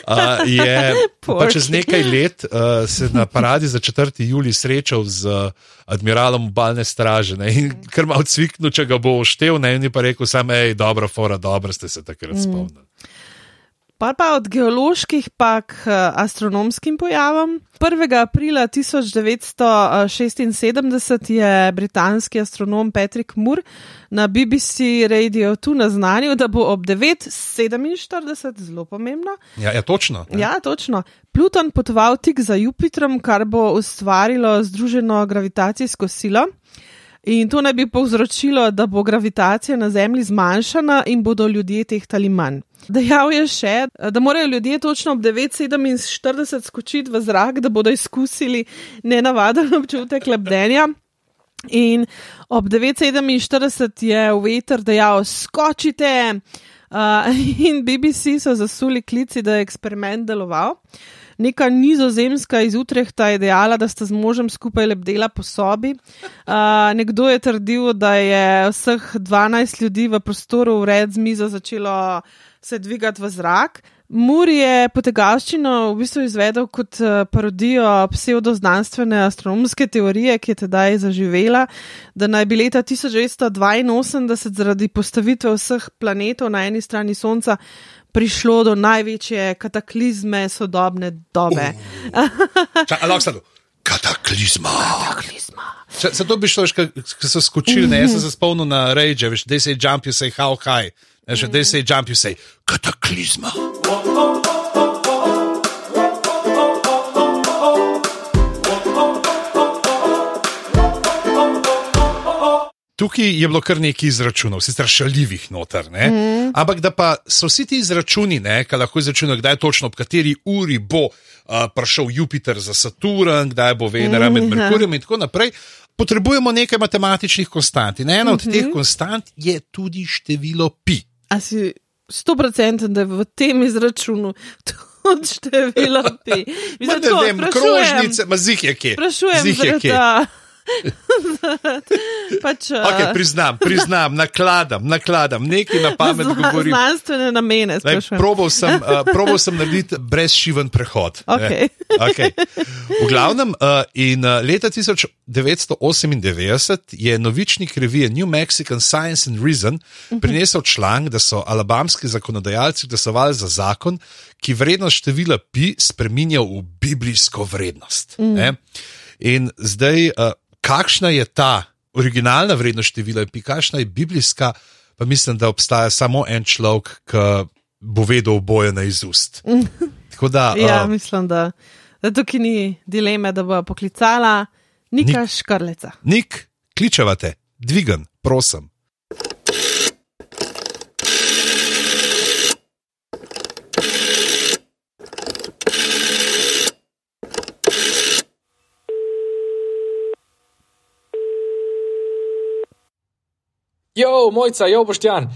uh, je pa čez nekaj let uh, se na paradi za 4. juli srečal z uh, admiralom obalne straže ne, in kar malo cviknu, če ga bo oštev, ne in je pa rekel, samo hej, dobro, fora, dobro ste se takrat mm. Pa pa od geoloških pa k eh, astronomskim pojavom. 1. aprila 1976 je britanski astronom Patrick Moore na BBC Radio tu naznanil, da bo ob 9:47, zelo pomembno. Ja, ja točno. Ja. ja, točno. Pluton potoval tik za Jupitrom, kar bo ustvarilo združeno gravitacijsko silo. In to naj bi povzročilo, da bo gravitacija na Zemlji zmanjšana in bodo ljudje tehtali manj. Dejal je še, da morajo ljudje točno ob 9:47 skočiti v zrak, da bodo izkusili nenavaden občutek lebdenja. In ob 9:47 je veter dejal: skočite. Uh, in BBC so zasuli klici, da je eksperiment deloval. Neka nizozemska iz Utrehta je dejala, da sta z možem skupaj lebdela po sobi. Uh, nekdo je trdil, da je vseh 12 ljudi v prostoru vred z mizo začelo se dvigati v zrak. Muri je potegavščino v bistvu izvedel kot parodijo pseudoznanstvene astronomske teorije, ki je tedaj zaživela, da naj bi leta 1982 zaradi postavitve vseh planetov na eni strani Sonca prišlo do največje kataklizme sodobne dobe. Ampak, uh. kataklizma. kataklizma. Zato bi šlo, ker so skočili, ne, jaz sem se spomnil na Rage, veš, they say jump, you say how high. Veš, they say jump, you say kataklizma. Tukaj je bilo kar nekaj izračunov, sicer šaljivih noter, mm. ampak da pa so vsi ti izračuni, ki lahko izračunajo, kdaj točno, ob kateri uri bo uh, prišel Jupiter za Saturn, kdaj bo Venera med Merkurjem in tako naprej. Potrebujemo nekaj matematičnih konstant. In ena od teh konstant je tudi število pi. A si sto procenten, da je v tem izračunu tudi število pi? Mislim, ne vem, krožnice, mazih je kje. Sprašujem, Zih je kje. da. pač, Okay, priznam, priznam, nakladam, nakladam, nekaj na pamet govorim. Znanstvene namene, Lej, probal, sem, uh, probal sem narediti brezšiven prehod. ne. Okej. Okay. V glavnem, uh, in uh, leta 1998 je novičnik revije New Mexican Science and Reason prinesel članek, da so alabamski zakonodajalci glasovali za zakon, ki vrednost števila pi spremenja v biblijsko vrednost. ne. In zdaj, uh, kakšna je ta originalna vrednost števila pi, kakšna je biblijska, pa mislim, da obstaja samo en človek, ki bo vedel oboje na izust. Tako da, Ja, uh, mislim, da, da tukaj ni dileme, da bo poklicala Nika Škrleca. Nik, kličevate, dvigan, prosim. Jo, mojca, jo boštjan.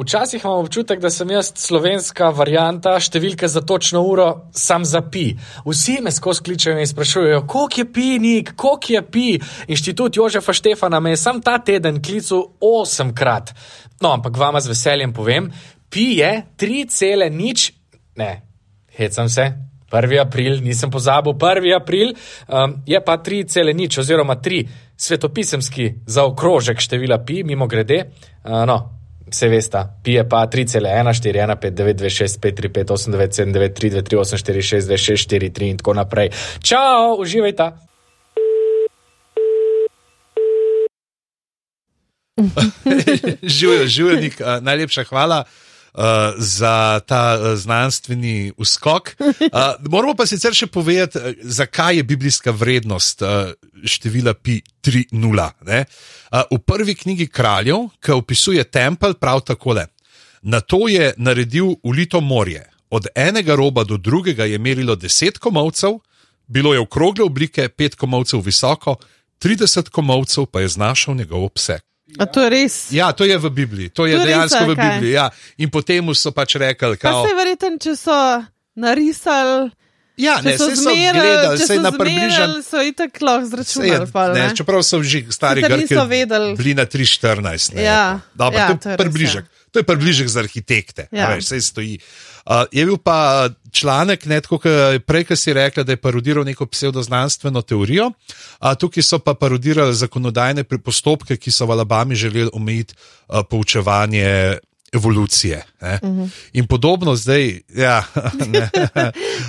Včasih imam občutek, da sem jaz slovenska varianta številke za točno uro, sam za pi. Vsi me skozi kličejo in sprašujejo, koliko je pi, nik, koliko je pi. Inštitut Jožefa Štefana me je sam ta teden klical osemkrat. No, ampak vama z veseljem povem, pi je 3, nič, ne, hecam se. 1. april, nisem pozabil, 1. april um, je pa 3, nič, oziroma 3 svetopisemski zaokrožek števila pi, mimo grede. Uh, no, vse veste, pi je pa 3,1, 4, 1, 5, 9, 2, 6, 5, 3, 5, 8, 9, 7, 9, 3, 2, 3, 8, 4, 6, 2, 6, 4, 3 in tako naprej. Čau, uživajte! Živijo, uh, najlepša hvala. Uh, za ta uh, znanstveni uskok. Uh, moramo pa sicer še povedati, zakaj je biblijska vrednost uh, števila pi 3.0. Uh, v prvi knjigi kraljev, ki opisuje tempelj, prav takole. Na to je naredil ulito morje. Od enega roba do drugega je merilo 10 komovcev, bilo je okrogle oblike, 5 komovcev visoko, 30 komovcev pa je znašal njegov obseg. A to je res? Ja, to je v Bibliji, to je To je res, dejansko v kaj? Bibliji. Ja. In potem so pač rekli, Pa kao, se verjetno, če so narisali, ja, če ne, so saj so zmerali, gledali, če sej so na približen. zmerali, so itak lahko Saj je, zračunali. pol, ne, ne? čeprav so že stari Grki vedeli. bili na 314. Ne, Ja, Dobro, ja, to to je je res, približek. To je približek za arhitekte. Ja. Veš, saj stoji. Uh, je bil pa članek, ne, tako kot prej, ki si rekla, da je parodiral neko pseudoznanstveno teorijo. Uh, tukaj so pa parodirali zakonodajne postopke, ki so v Alabami želeli omejiti uh, poučevanje evolucije. Uh Mhm. -huh. In podobno zdaj, ja, ne,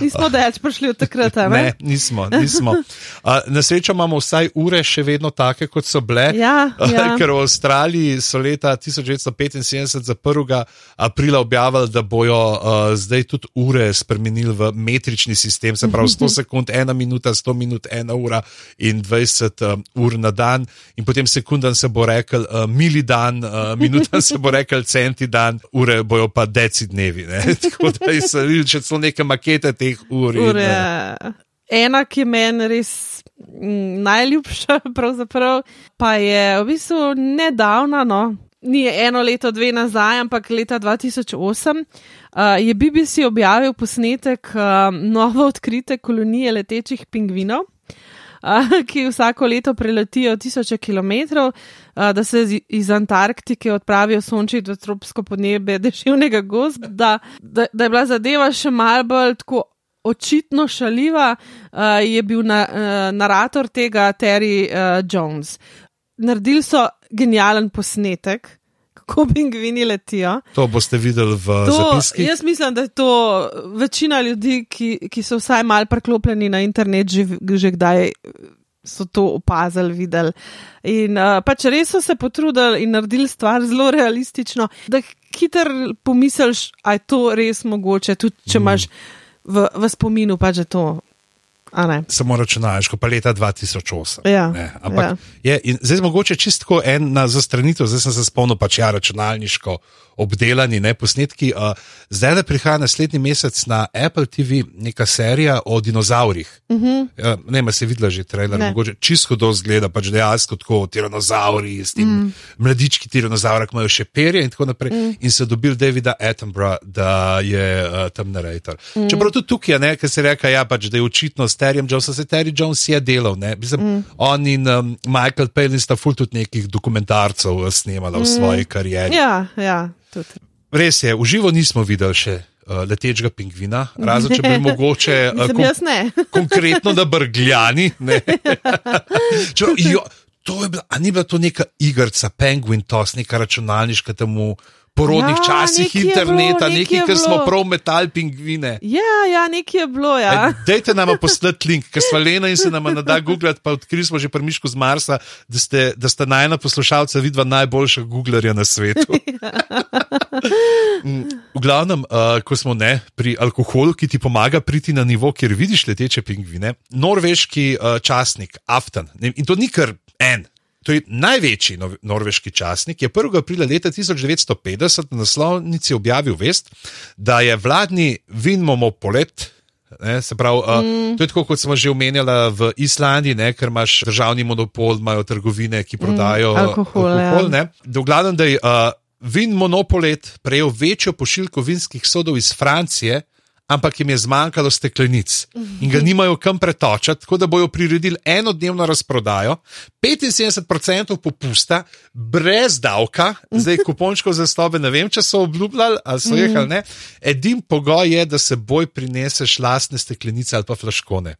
Nismo več prišli od takrat, ne, ne? nismo. nismo. Uh, na srečo imamo vsaj ure še vedno take, kot so bile. Ja, ja. Ker v Avstraliji so leta 1975 za 1. aprila objavili, da bojo uh, zdaj tudi ure spremenili v metrični sistem, se pravi 100 sekund, 1 minuta, 100 minut, 1 ura in 20 um, ur na dan, in potem sekundam se bo rekel uh, mili dan, uh, minutam se bo rekel centi dan, ure bojo pa deci dnevi. Ne? Tako da so videli, če so neke makete teh ur. in, Ure, uh, ena, ki meni res mm, najljubša, pa je v bistvu nedavna, no, ni eno leto, dve nazaj, ampak leta 2008, uh, je BBC objavil posnetek uh, novo odkrite kolonije letečih pingvinov. Ki vsako leto preletijo tisoče kilometrov, da se iz Antarktike odpravijo sončiti v tropsko podnebje deževnega gozda, da, da, da je bila zadeva še mal bolj tako očitno šaljiva, uh, je bil na, uh, narator tega Terry uh, Jones. Naredili so genijalen posnetek, kako pingvini letijo. To boste videli v To, zapiskih. jaz mislim, da je to večina ljudi, ki, ki so vsaj mal preklopljeni na internet, že, že kdaj so to opazili, videli. In uh, pač res so se potrudili in naredili stvar zelo realistično, da hiter pomisliš, a je to res mogoče, tudi če imaš v, v spominu pač to. Samo računalniško, pa leta 2008. Ja, ne, ampak ja. je, zdaj mogoče čisto ena zastranitev, zdaj sem se spomnil, pač ja, računalniško obdelani ne, posnetki. Uh, zdaj le prihaja naslednji mesec na Apple TV neka serija o dinozaurih. Uh -huh. uh, ne, ma se videla že trailer, Mhm. Ne. mogoče čisto do zgleda, pač dejansko tako tiranozauri, s tem mm. mladički tiranozaura, ki imajo še perje in tako naprej. Mm. In so dobili Davida Attenborough, da je uh, tam narrator. Mm. Čeprav tudi tukaj, ne, ker se reka, ja, pač, da je očitno s Terryjem Jonesom, se Terry Jones je delal. Ne, Mislim, mm. On in um, Michael Palin sta ful tudi nekih dokumentarcev uh, snemala v svoji karieri. Ja, ja, tudi. Res je, v živo nismo videli še. Uh, letečega pingvina, razen če bi mogoče uh, ne. konkretno na brgljani. Čeprav, jo, to je bila, ni bila to neka igrica, Penguin Toss, neka računalniška temu porodnih Ja, časih interneta, nekaj ker smo prav metal pingvine. Ja, ja, nekaj je bilo. Ja. Aj, Dajte nam poslati link, ker smo Lena in se nam ne da googlati, pa odkrili smo že premiško z Marsa, da ste, da sta najna poslušalca vidva najboljša googlerja na svetu. Mm, v glavnem, uh, ko smo ne pri alkoholu, ki ti pomaga priti na nivo, kjer vidiš leteče pingvine, norveški uh, časnik Aftan, ne, in to ni kar en. To je največji norveški časnik. Je 1. aprila leta 1950 na naslovnici objavil vest, da je vladni vinmomopolet. Ne, se pravi, uh, mm. to je tako, kot smo že omenjali v Islandiji, ne, ker imaš državni monopol, imajo trgovine, ki prodajo Mm, alkohol, alkohol ja. glavnem, da je uh, vin monopolet prejel večjo pošiljko vinskih sodov iz Francije, ampak jim je zmanjkalo steklenic in ga nimajo kam pretočati, tako da bojo priredili enodnevno razprodajo, 75% popusta, brez davka, zdaj kupončkov za stobe, ne vem, če so obljubljali ali so jih ali ne. Edin pogoj je, da se boj prineseš lastne steklenice ali pa flaškone.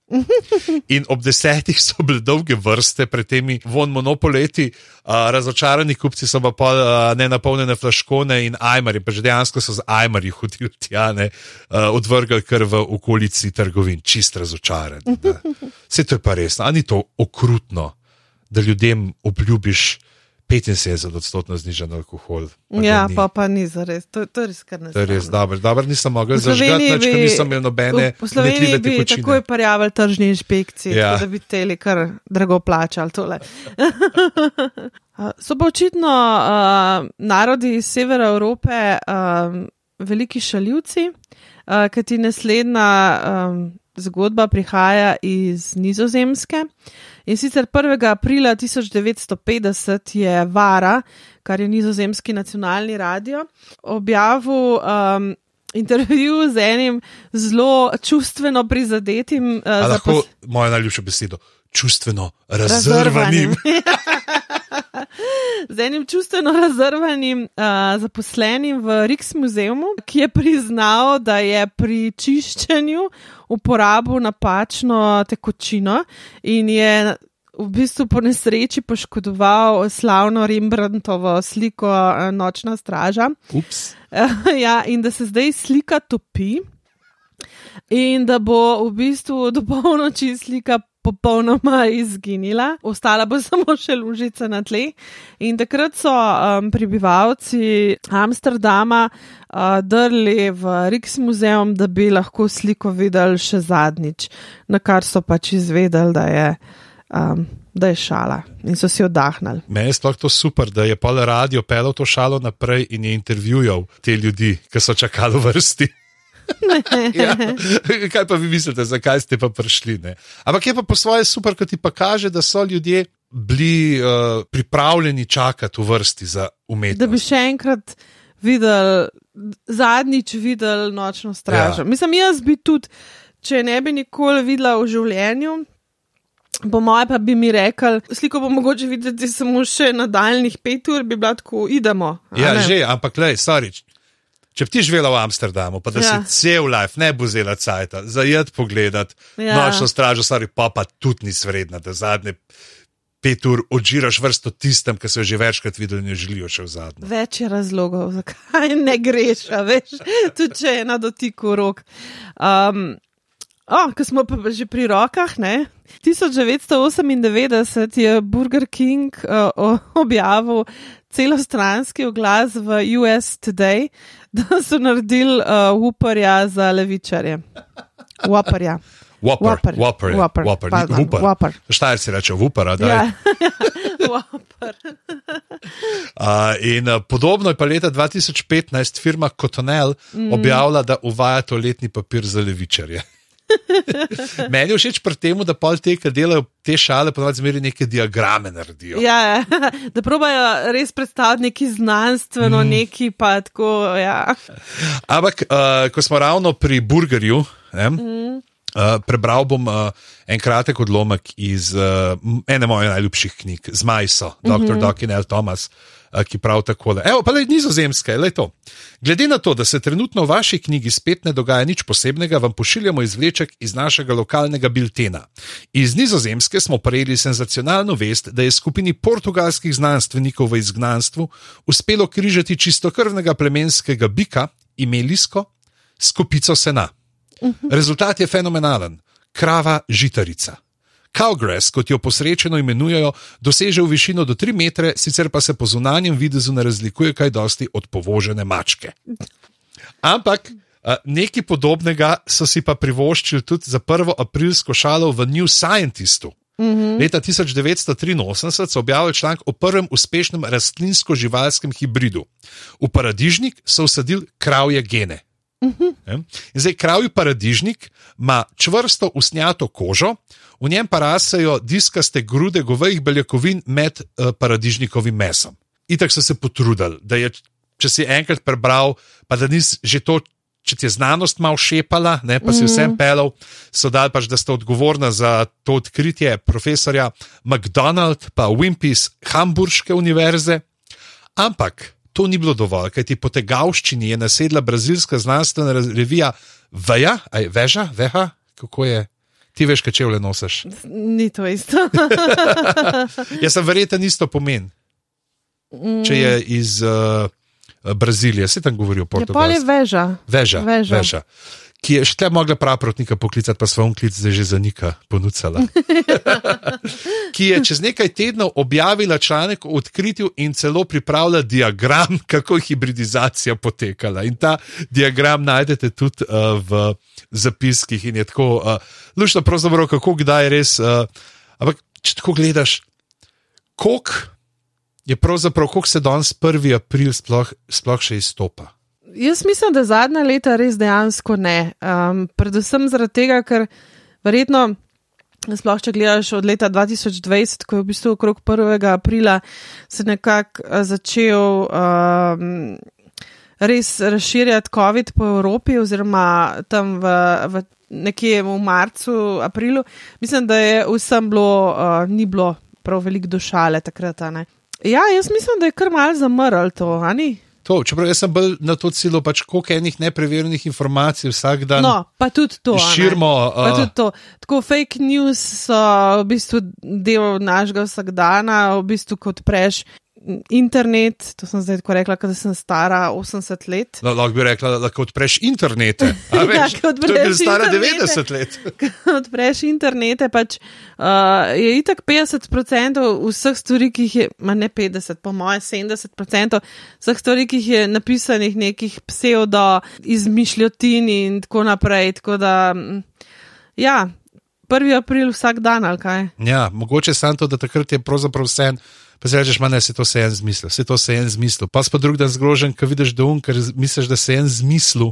In ob desetih so bile dolge vrste pred temi von monopoleti, uh, razočarani kupci so pa pol, uh, nenapolnjene flaškone in ajmari, pa že dejansko so z ajmari hodili tja, ne, uh, odvrgali kar v okolici trgovin, čist razočarani. ne. Vse to je pa res, ali ni to okrutno, da ljudem obljubiš 75-odstotno znižen alkohol? pa Ja, ni. pa, pa ni za res. To, to je res kar ne. To je res dobro, dobro nisem mogel zažgati, nič, ker nisem imel nobene V Sloveniji bi tekočine. takoj prijavili tržni inšpekciji, Ja. da bi teli kar drago plačali tole. Uh, so pa očitno uh, narodi iz severa Evrope um, veliki šaljivci, uh, ker ti naslednja um, zgodba prihaja iz Nizozemske. In sicer 1. aprila 1950 je Vara, kar je nizozemski nacionalni radio, objavil um, intervju z enim zelo čustveno prizadetim uh, lahko zapos- moja najljubša beseda, čustveno razrvanim. z enim čustveno razrvanim uh, zaposlenim v Riks muzeumu, ki je priznal, da je pri čiščenju uporabil napačno tekočino in je v bistvu po nesreči poškodoval slavno Rembrandtovo sliko Nočna straža. Ups. ja, in da se zdaj slika topi, in da bo v bistvu do polnoči slika popolnoma izginila, ostala bo samo še lužica na tle. In takrat so um, prebivalci Amsterdama uh, drli v Riks muzeum, da bi lahko sliko videli še zadnjič, na kar so pač izvedeli, da je. Um, Da je šala in so si oddahnili. Meni je sploh to super, da je pol radio pelil to šalo naprej in je intervjujal te ljudi, ki so čakali v vrsti. Ja. Kaj pa vi mislite, zakaj ste pa prišli? Ne? Ampak je pa po svoje super, ker ti pa kaže, da so ljudje bili uh, pripravljeni čakati v vrsti za umetnost. Da bi še enkrat videl, zadnjič videl nočno stražo. Ja. Mislim, jaz bi tudi, če ne bi nikoli videla v življenju. Po moje pa bi mi rekel, sliko bo mogoče videti samo še nadaljnih pet ur, bi bila tako, idemo. Ja, ne? že, ampak le, starič. Če bi ti živela v Amsterdamu, pa da Ja. si cel life ne bo vzela cajt, zajet pogledat, Ja. nočno stražo, stari pa pa tudi nisi vredna, da zadnje pet ur odžiraš vrsto tistem, ki so jo že večkrat videli in jo želijo še v zadnje. Več je razlogov, zakaj ne greš, a veš, tudi če je na dotiku rok. Um, oh, ko smo pa že pri rokah, ne? 1998 je Burger King uh, objavil celostranski oglas v US Today, da so naredili uh, Whopperja za levičarje. Whopperja. Whopper, Whopper, Whopper, Whopper, Whopper. Whopper. Štajerci reče Whopper, da je. Ja, Whopper. Uh, in uh, podobno je pa leta 2015 firma Cotonel mm. objavila, da uvaja toaletni papir za levičarje. Meni je všeč pri tem, da pol te, ki delajo te šale, ponovadi zmeri neke diagrame naredijo. Ja, da probajo res predstaviti neki znanstveno, mm. neki pa tako. Ja. Ampak, uh, ko smo ravno pri burgerju, ne, mm. uh, prebral bom uh, en kratek odlomek iz uh, ene mojih najljubših knjig, z Majso, dr. Mm -hmm. Dokin L. Thomas. uh, Ki pravi takole. Evo, pa le nizozemske, le to. Glede na to, da se trenutno v vaši knjigi spet ne dogaja nič posebnega, vam pošiljamo izvleček iz našega lokalnega biltena. Iz nizozemske smo prejeli senzacionalno vest, da je skupini portugalskih znanstvenikov v izgnanstvu uspelo križati čistokrvnega plemenskega bika, imelisko, s kopico sena. Rezultat je fenomenalen. Krava žitarica. Cowgrass, kot jo posrečeno imenujejo, doseže v višino do 3 metre, sicer pa se po zunanjem videzu ne razlikuje kaj dosti od povožene mačke. Ampak nekaj podobnega so si pa privoščili tudi za prvo aprilsko šalo v New Scientistu. Leta 1983 so objavili članek o prvem uspešnem rastlinsko-živalskem hibridu. V paradižnik so usadili kravje gene. Ne? In zdaj, kravji paradižnik ima čvrsto usnjato kožo, v njem pa rasejo diskaste grude govejih beljakovin med uh, paradižnikovim mesom. Itak so se potrudili, da je, če si enkrat prebral, pa da nisi že to, če ti je znanost malo šepala, ne, pa si vsem pelal, so dali pač, da sta odgovorna za to odkritje profesorja McDonald pa Wimpy z Hamburške univerze. Ampak to ni bilo dovolj, kajti po tegavščini je nasedla brazilska znanstvena revija Veja, aj Veža, Veha, kako je. Ti veš, kaj čevlje nosiš. Ni to isto. Jaz sem verjeten isto pomen. Če je iz uh, Brazilije, se tam govori o Je pol je portugalskem. veža. Veža, Veža. veža. Ki je še te mogla praprotnika poklicati, pa svoj klic zdaj že zanika, ponucala. ki je čez nekaj tednov objavila članek o odkritju in celo pripravila diagram, kako je hibridizacija potekala. In ta diagram najdete tudi uh, v zapiskih in je tako uh, lušno, pravzaprav kako kdaj res. Uh, ampak, če tako gledaš, koliko je pravzaprav, koliko se danes 1. april sploh, sploh še izstopa. Jaz mislim, da zadnja leta res dejansko ne. Um, predvsem zaradi tega, ker verjetno, sploh če gledaš od leta 2020, ko je v bistvu okrog 1. aprila se nekako eh, začel um, res razširjati COVID po Evropi, oziroma tam v, v nekje v marcu, aprilu. Mislim, da je vsem bilo, uh, ni bilo prav veliko došale takrat. ne. Ja, jaz mislim, da je kar mal zamrl to, ali? To, čeprav jaz sem bolj na to celo, pač koliko enih nepreverjenih informacij vsak dan No, pa tudi to. širimo. Pa Uh, tudi to. Tako fake news so v bistvu del našega vsakdana, v bistvu kot preš internet. To sem zdaj tako rekla, da sem stara 80 let. no, lahko bi rekla, da lahko odpreš internete. a Ja, veš, ko to je bil odpreš stara internete. 90 let. odpreš internete, pač uh, je itak 50% vseh stvari, ki jih je, ma ne 50, po moje 70% vseh stvari, ki jih je napisanih nekih pseudo izmišljotin in tako naprej. Tako da, mm, ja, 1. april vsak dan ali kaj. Ja, mogoče samo to, da takrat je pravzaprav vse en. Pa si rečeš, manj se to vse en zmislil, vse to se en zmislil. Pa si pa drug dan zgrožen, ko vidiš, da um, ker misliš, da se en zmislil,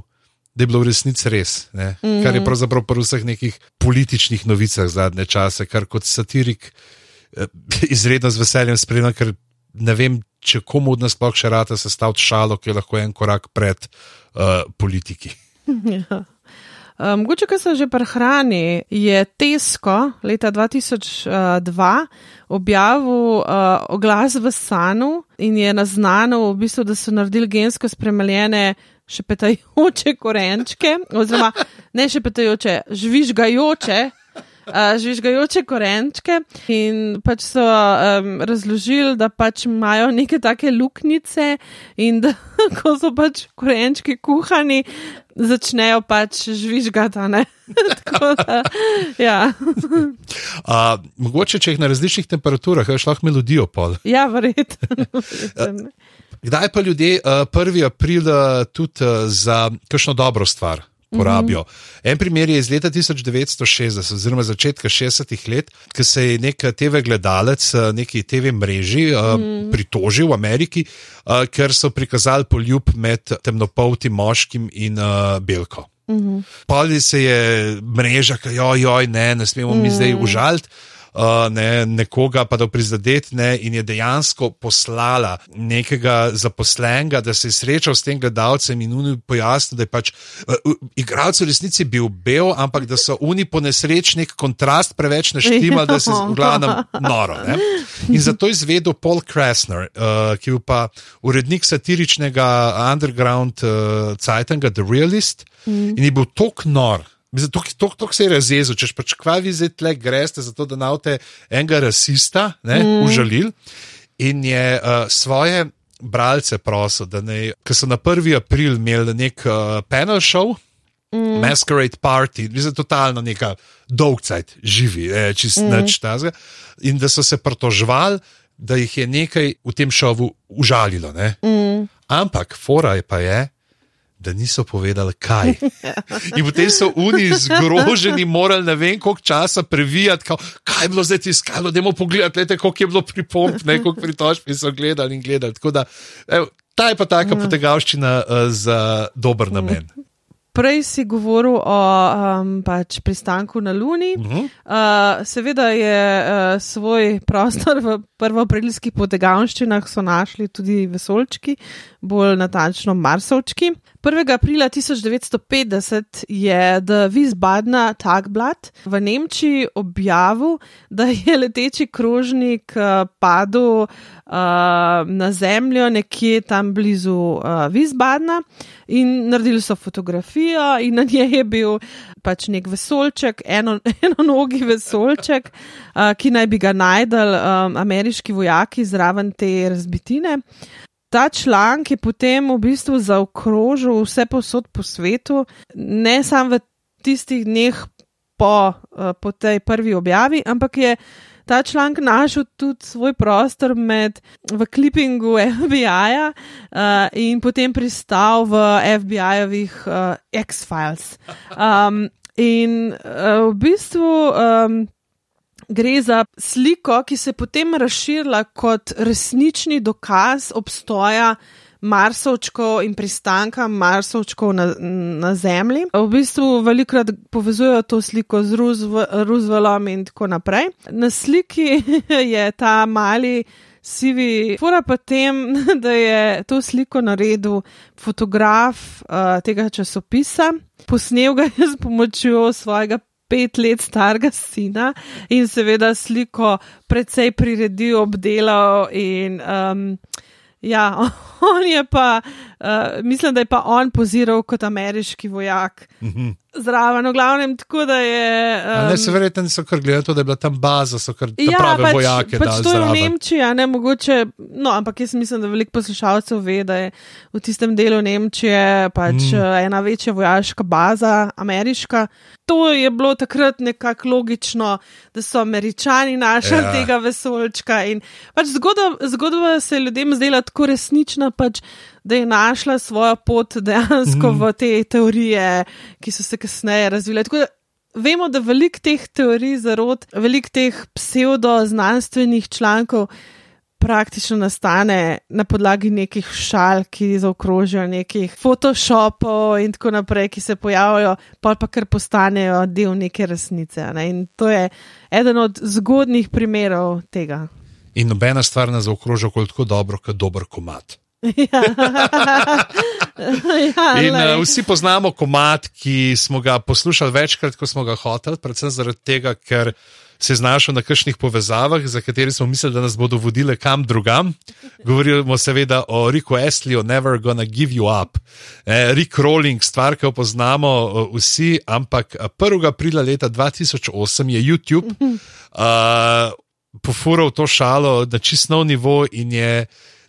da je bilo v resnici res. Mm -hmm. Kar je pravzaprav pri vseh nekih političnih novicah zadnje čase, kar kot satirik eh, izredno z veseljem spremljam, ker ne vem, če komu od nas sploh še rata sestaviti šalo, ki je lahko en korak pred uh, politiki. Ja. Um, mogoče, kar se že prehrani, je Tesko leta 2002 objavil uh, oglas v Sanu in je naznanil, v bistvu, da so naredili gensko spremenjene šepetajoče korenčke, oziroma ne šepetajoče, žvižgajoče. Žvižgajoče korenčke, in pač so um, razložili, da pač imajo neke take luknjice, in da ko so pač korenčki kuhani, začnejo pač žvižgati. da, ja. uh, mogoče, če jih na različnih temperaturah, veš lahko melodijo pol. Ja, verjetno. Kdaj pa ljudje uh, 1. april tudi uh, za kakšno dobro stvar? Porabijo. Mm -hmm. En primer je iz leta 1960, oziroma začetka 60-ih let, ko se je nek TV gledalec, neki TV mreži, mm -hmm. pritožil v Ameriki, ker so prikazali poljub med temnopoltim moškim in belko. Mm -hmm. Pali se je mreža, ki jo, joj, ne, ne smemo mi mm -hmm. zdaj užaliti uh, ne, nekoga pa da prizadet ne, in je dejansko poslala nekega zaposlenega, da se je srečal s tem gledalcem in uni pojasnil, da je pač uh, igralec v resnici bil bel, ampak da so uni po nesrečnih kontrast preveč naštimali, da se je v glavnem noro. Ne. In zato je izvedel Paul Krasner, uh, ki je pa urednik satiričnega underground uh, Zeitanga, The Realist, mm. in je bil tok nor. To se je razjezil, če pač kvavi zdaj tle greste, zato da naute enega rasista, ne, mm. užalil. In je uh, svoje bralce prosil, da ne, ker so na 1. april imeli nek uh, panel show, mm. Masquerade Party, mislim, totalno neka dolgcajt, živi, eh, čist mm. nič tazga. In da so se pritožvali, da jih je nekaj v tem šovu užalilo. Mm. Ampak fora je pa je da niso povedali, kaj. In potem so oni zgroženi, morali ne vem koliko časa previjati, kao, kaj je bilo zdaj tiskalo, da je mo pogledati, koliko je bilo pripomp, ne koliko pritožb so gledali in gledali. Da, ev, ta je pa taka ja. potegavščina uh, za dober namen. Prej si govoril o um, pač pristanku na Luni. Uh -huh. uh, seveda je uh, svoj prostor v prvoaprilskih potegavščinah našli tudi vesolčki, bolj natančno Marsovčki. 1. aprila 1950 je The Wiesbadener Tagblatt v Nemčiji objavil, da je leteči krožnik uh, padel na zemljo nekje tam blizu uh, Wiesbadena in naredili so fotografijo in na njej je bil pač nek vesolček, eno, eno nogi vesolček, uh, ki naj bi ga najdel um, ameriški vojaki zraven te razbitine. Ta članek je potem v bistvu zaokrožil vse posod po svetu, ne samo v tistih dneh po, uh, po tej prvi objavi, ampak je ta članek našel tudi svoj prostor med, v klipingu FBI-ja uh, in potem pristal v FBI-jevih uh, X-Files. Um, in uh, v bistvu. Um, Gre za sliko, ki se je potem razširila kot resnični dokaz obstoja Marsovčkov in pristanka Marsovčkov na, na Zemlji. V bistvu velikokrat povezujejo to sliko z Rooseveltom in tako naprej. Na sliki je ta mali. Sivi, fora pa tem, da je to sliko naredil fotograf uh, tega časopisa, posnel ga je s pomočjo svojega pet let starega sina in seveda sliko precej priredil, obdelal in um, ja, on je pa, uh, mislim, da je pa on poziral kot ameriški vojak. Mm -hmm zraven, v glavnem tako, da je. Um, ne, se verjetno so kar gledali, da je bila tam baza, so kar ja, prave pač, vojake. Pač to je v Nemčiji, ne mogoče. No, ampak jaz mislim, da veliko poslušalcev ve, da je v tistem delu Nemčije pač mm. ena večja vojaška baza, ameriška. To je bilo takrat nekako logično, da so američani našli ja. tega vesolčka. In pač zgodba, zgodba se je ljudem zdela tako resnična. Pač, da je našla svojo pot dejansko mm. v te teorije, ki so se kasneje razvile. Tako da vemo, da veliko teh teorij zarod, veliko teh pseudo-znanstvenih člankov praktično nastane na podlagi nekih šal, ki zaokrožijo nekih Photoshopov in tako naprej, ki se pojavljajo, pa pa kar postanejo del neke resnice. Ne? In to je eden od zgodnih primerov tega. In nobena stvar ne zaokroža tako dobro, kot dober komat. Ja, ja In uh, vsi poznamo komat, ki smo ga poslušali večkrat, ko smo ga hoteli, predvsem zaradi tega, ker se je znašel na kakšnih povezavah, za katere smo mislili, da nas bodo vodile kam drugam. Govorimo seveda o Riku Astleyju, Never Gonna Give You Up. Eh, Rick Rolling, stvar, ki jo poznamo uh, vsi, ampak 1. aprila leta 2008 je YouTube uh, pofural to šalo na čistno nivo in je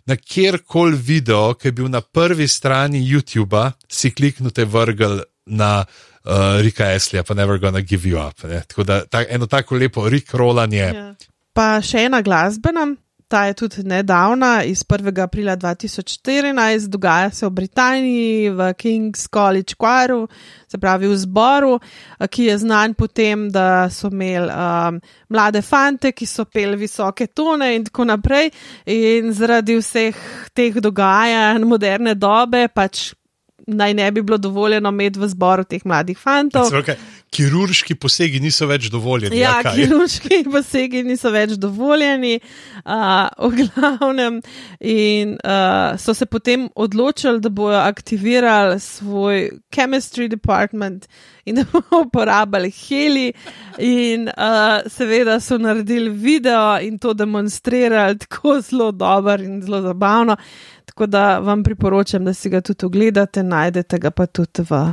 na kjerkoli video, ki je bil na prvi strani YouTube, si kliknite vrgel na uh, Rika Eslija, pa Never Gonna Give You Up. Tako da ta, eno tako lepo Rik rolanje. Ja. Pa še ena glasbena, ta je tudi nedavna, iz 1. aprila 2014, dogaja se v Britaniji, v King's College Choiru, se pravi v zboru, ki je znan po tem, da so imeli um, mlade fante, ki so peli visoke tone in tako naprej. In zaradi vseh teh dogajanj moderne dobe, pač naj ne bi bilo dovoljeno imeti v zboru teh mladih fantov. Okay. Kirurški posegi niso več dovoljeni. Ja, ja kirurški posegi niso več dovoljeni, uh, v glavnem. In uh, so se potem odločili, da bodo aktivirali svoj chemistry department in da bodo uporabljali heli. In uh, seveda so naredili video in to demonstrirali tako zelo dobro in zelo zabavno. Tako da vam priporočam, da si ga tudi ogledate, najdete ga pa tudi v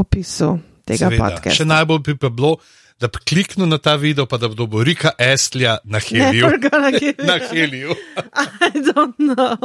opisu tega podcasta. Še najbolj bi pa bilo, da bi kliknil na ta video, pa da bo dobil Rika Estlja na Heliju. na Heliju. I don't know.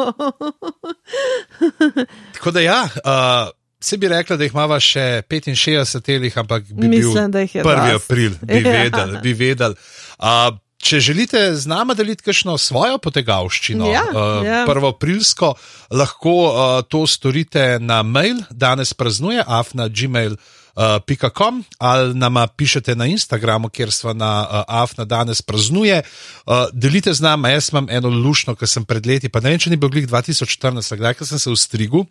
Tako da ja. Uh, Se bi rekla, da jih imamo še 65, ampak bi Mislim, bil 1. april, bi ja. vedeli. Bi vedel. uh, Če želite z nami deliti kakšno svojo potegavščino, ja, uh, ja. prvo aprilsko, lahko uh, to storite na mail, danes praznuje, afna.gmail.com uh, ali nama pišete na Instagramu, kjer smo na uh, afna danes praznuje. Uh, delite z nami, jaz imam eno lušno, ki sem pred leti, pa ne vem, če ni bil glih 2014, kdaj sem se ustrigel.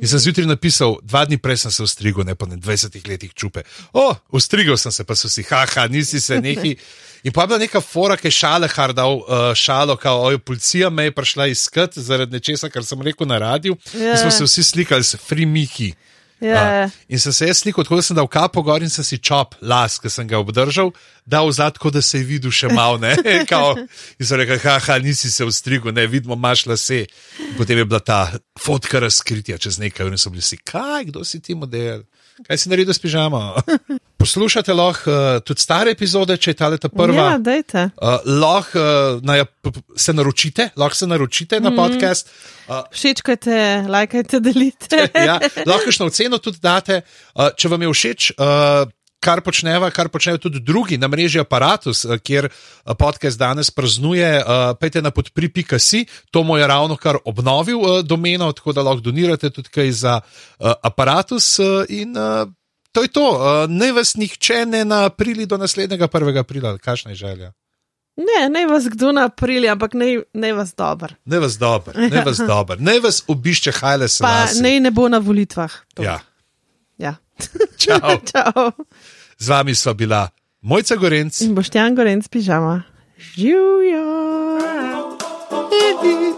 In sem zjutraj napisal, dva dni prej sem se ustrigel, ne pa na 20 letih čupe. O, ustrigel sem se, pa so si, haha, nisi se neki. In pa je bila neka fora, ki je šale hardal, uh, šalo, kao, oj, policija me je prišla iskat zaradi nečesa, kar sem rekel na radiju. Yeah. In smo se vsi slikali s frimiki. Yeah. Uh, in sem se jaz slikal, tako da sem dal kapo gor in sem si čop, las, ki sem ga obdržal, dal zadko, da se je videl še malo. Kao, in sem rekel, haha, nisi se ustrigel, ne, vidimo, imaš lase. In potem je bila ta fotka razkritja čez nekaj, in so bili si, kaj, kdo si ti model? Kaj si naredil s pižamo? Poslušate lahko uh, tudi stare epizode, če je ta leta prva. Ja, dajte. Uh, lahko uh, se naročite, lahko se naročite na mm. podcast. Uh, Všečkajte, lajkajte, delite. ja, lahko še na oceno tudi date. Uh, če vam je všeč, uh, kar počneva, kar počnejo tudi drugi na mreži Apparatus, kjer podcast danes praznuje, uh, pejte na podpri.si, to mu je ravno kar obnovil domeno, tako da lahko donirate tudi kaj za Apparatus. In, To je to, ne vas nihče ne na aprili do naslednjega 1. aprila, kakšna je želja. Ne, ne vas kdo na aprili, ampak ne, ne vas dober. Ne vas dober, ne vas dober, ne vas obišče Hajle se. Pa ne, ne bo na volitvah. To. Ja. Čau. Čau. Z vami sva bila Mojca Gorenc in Boštjan Gorenc pižama. Živijo! Evi.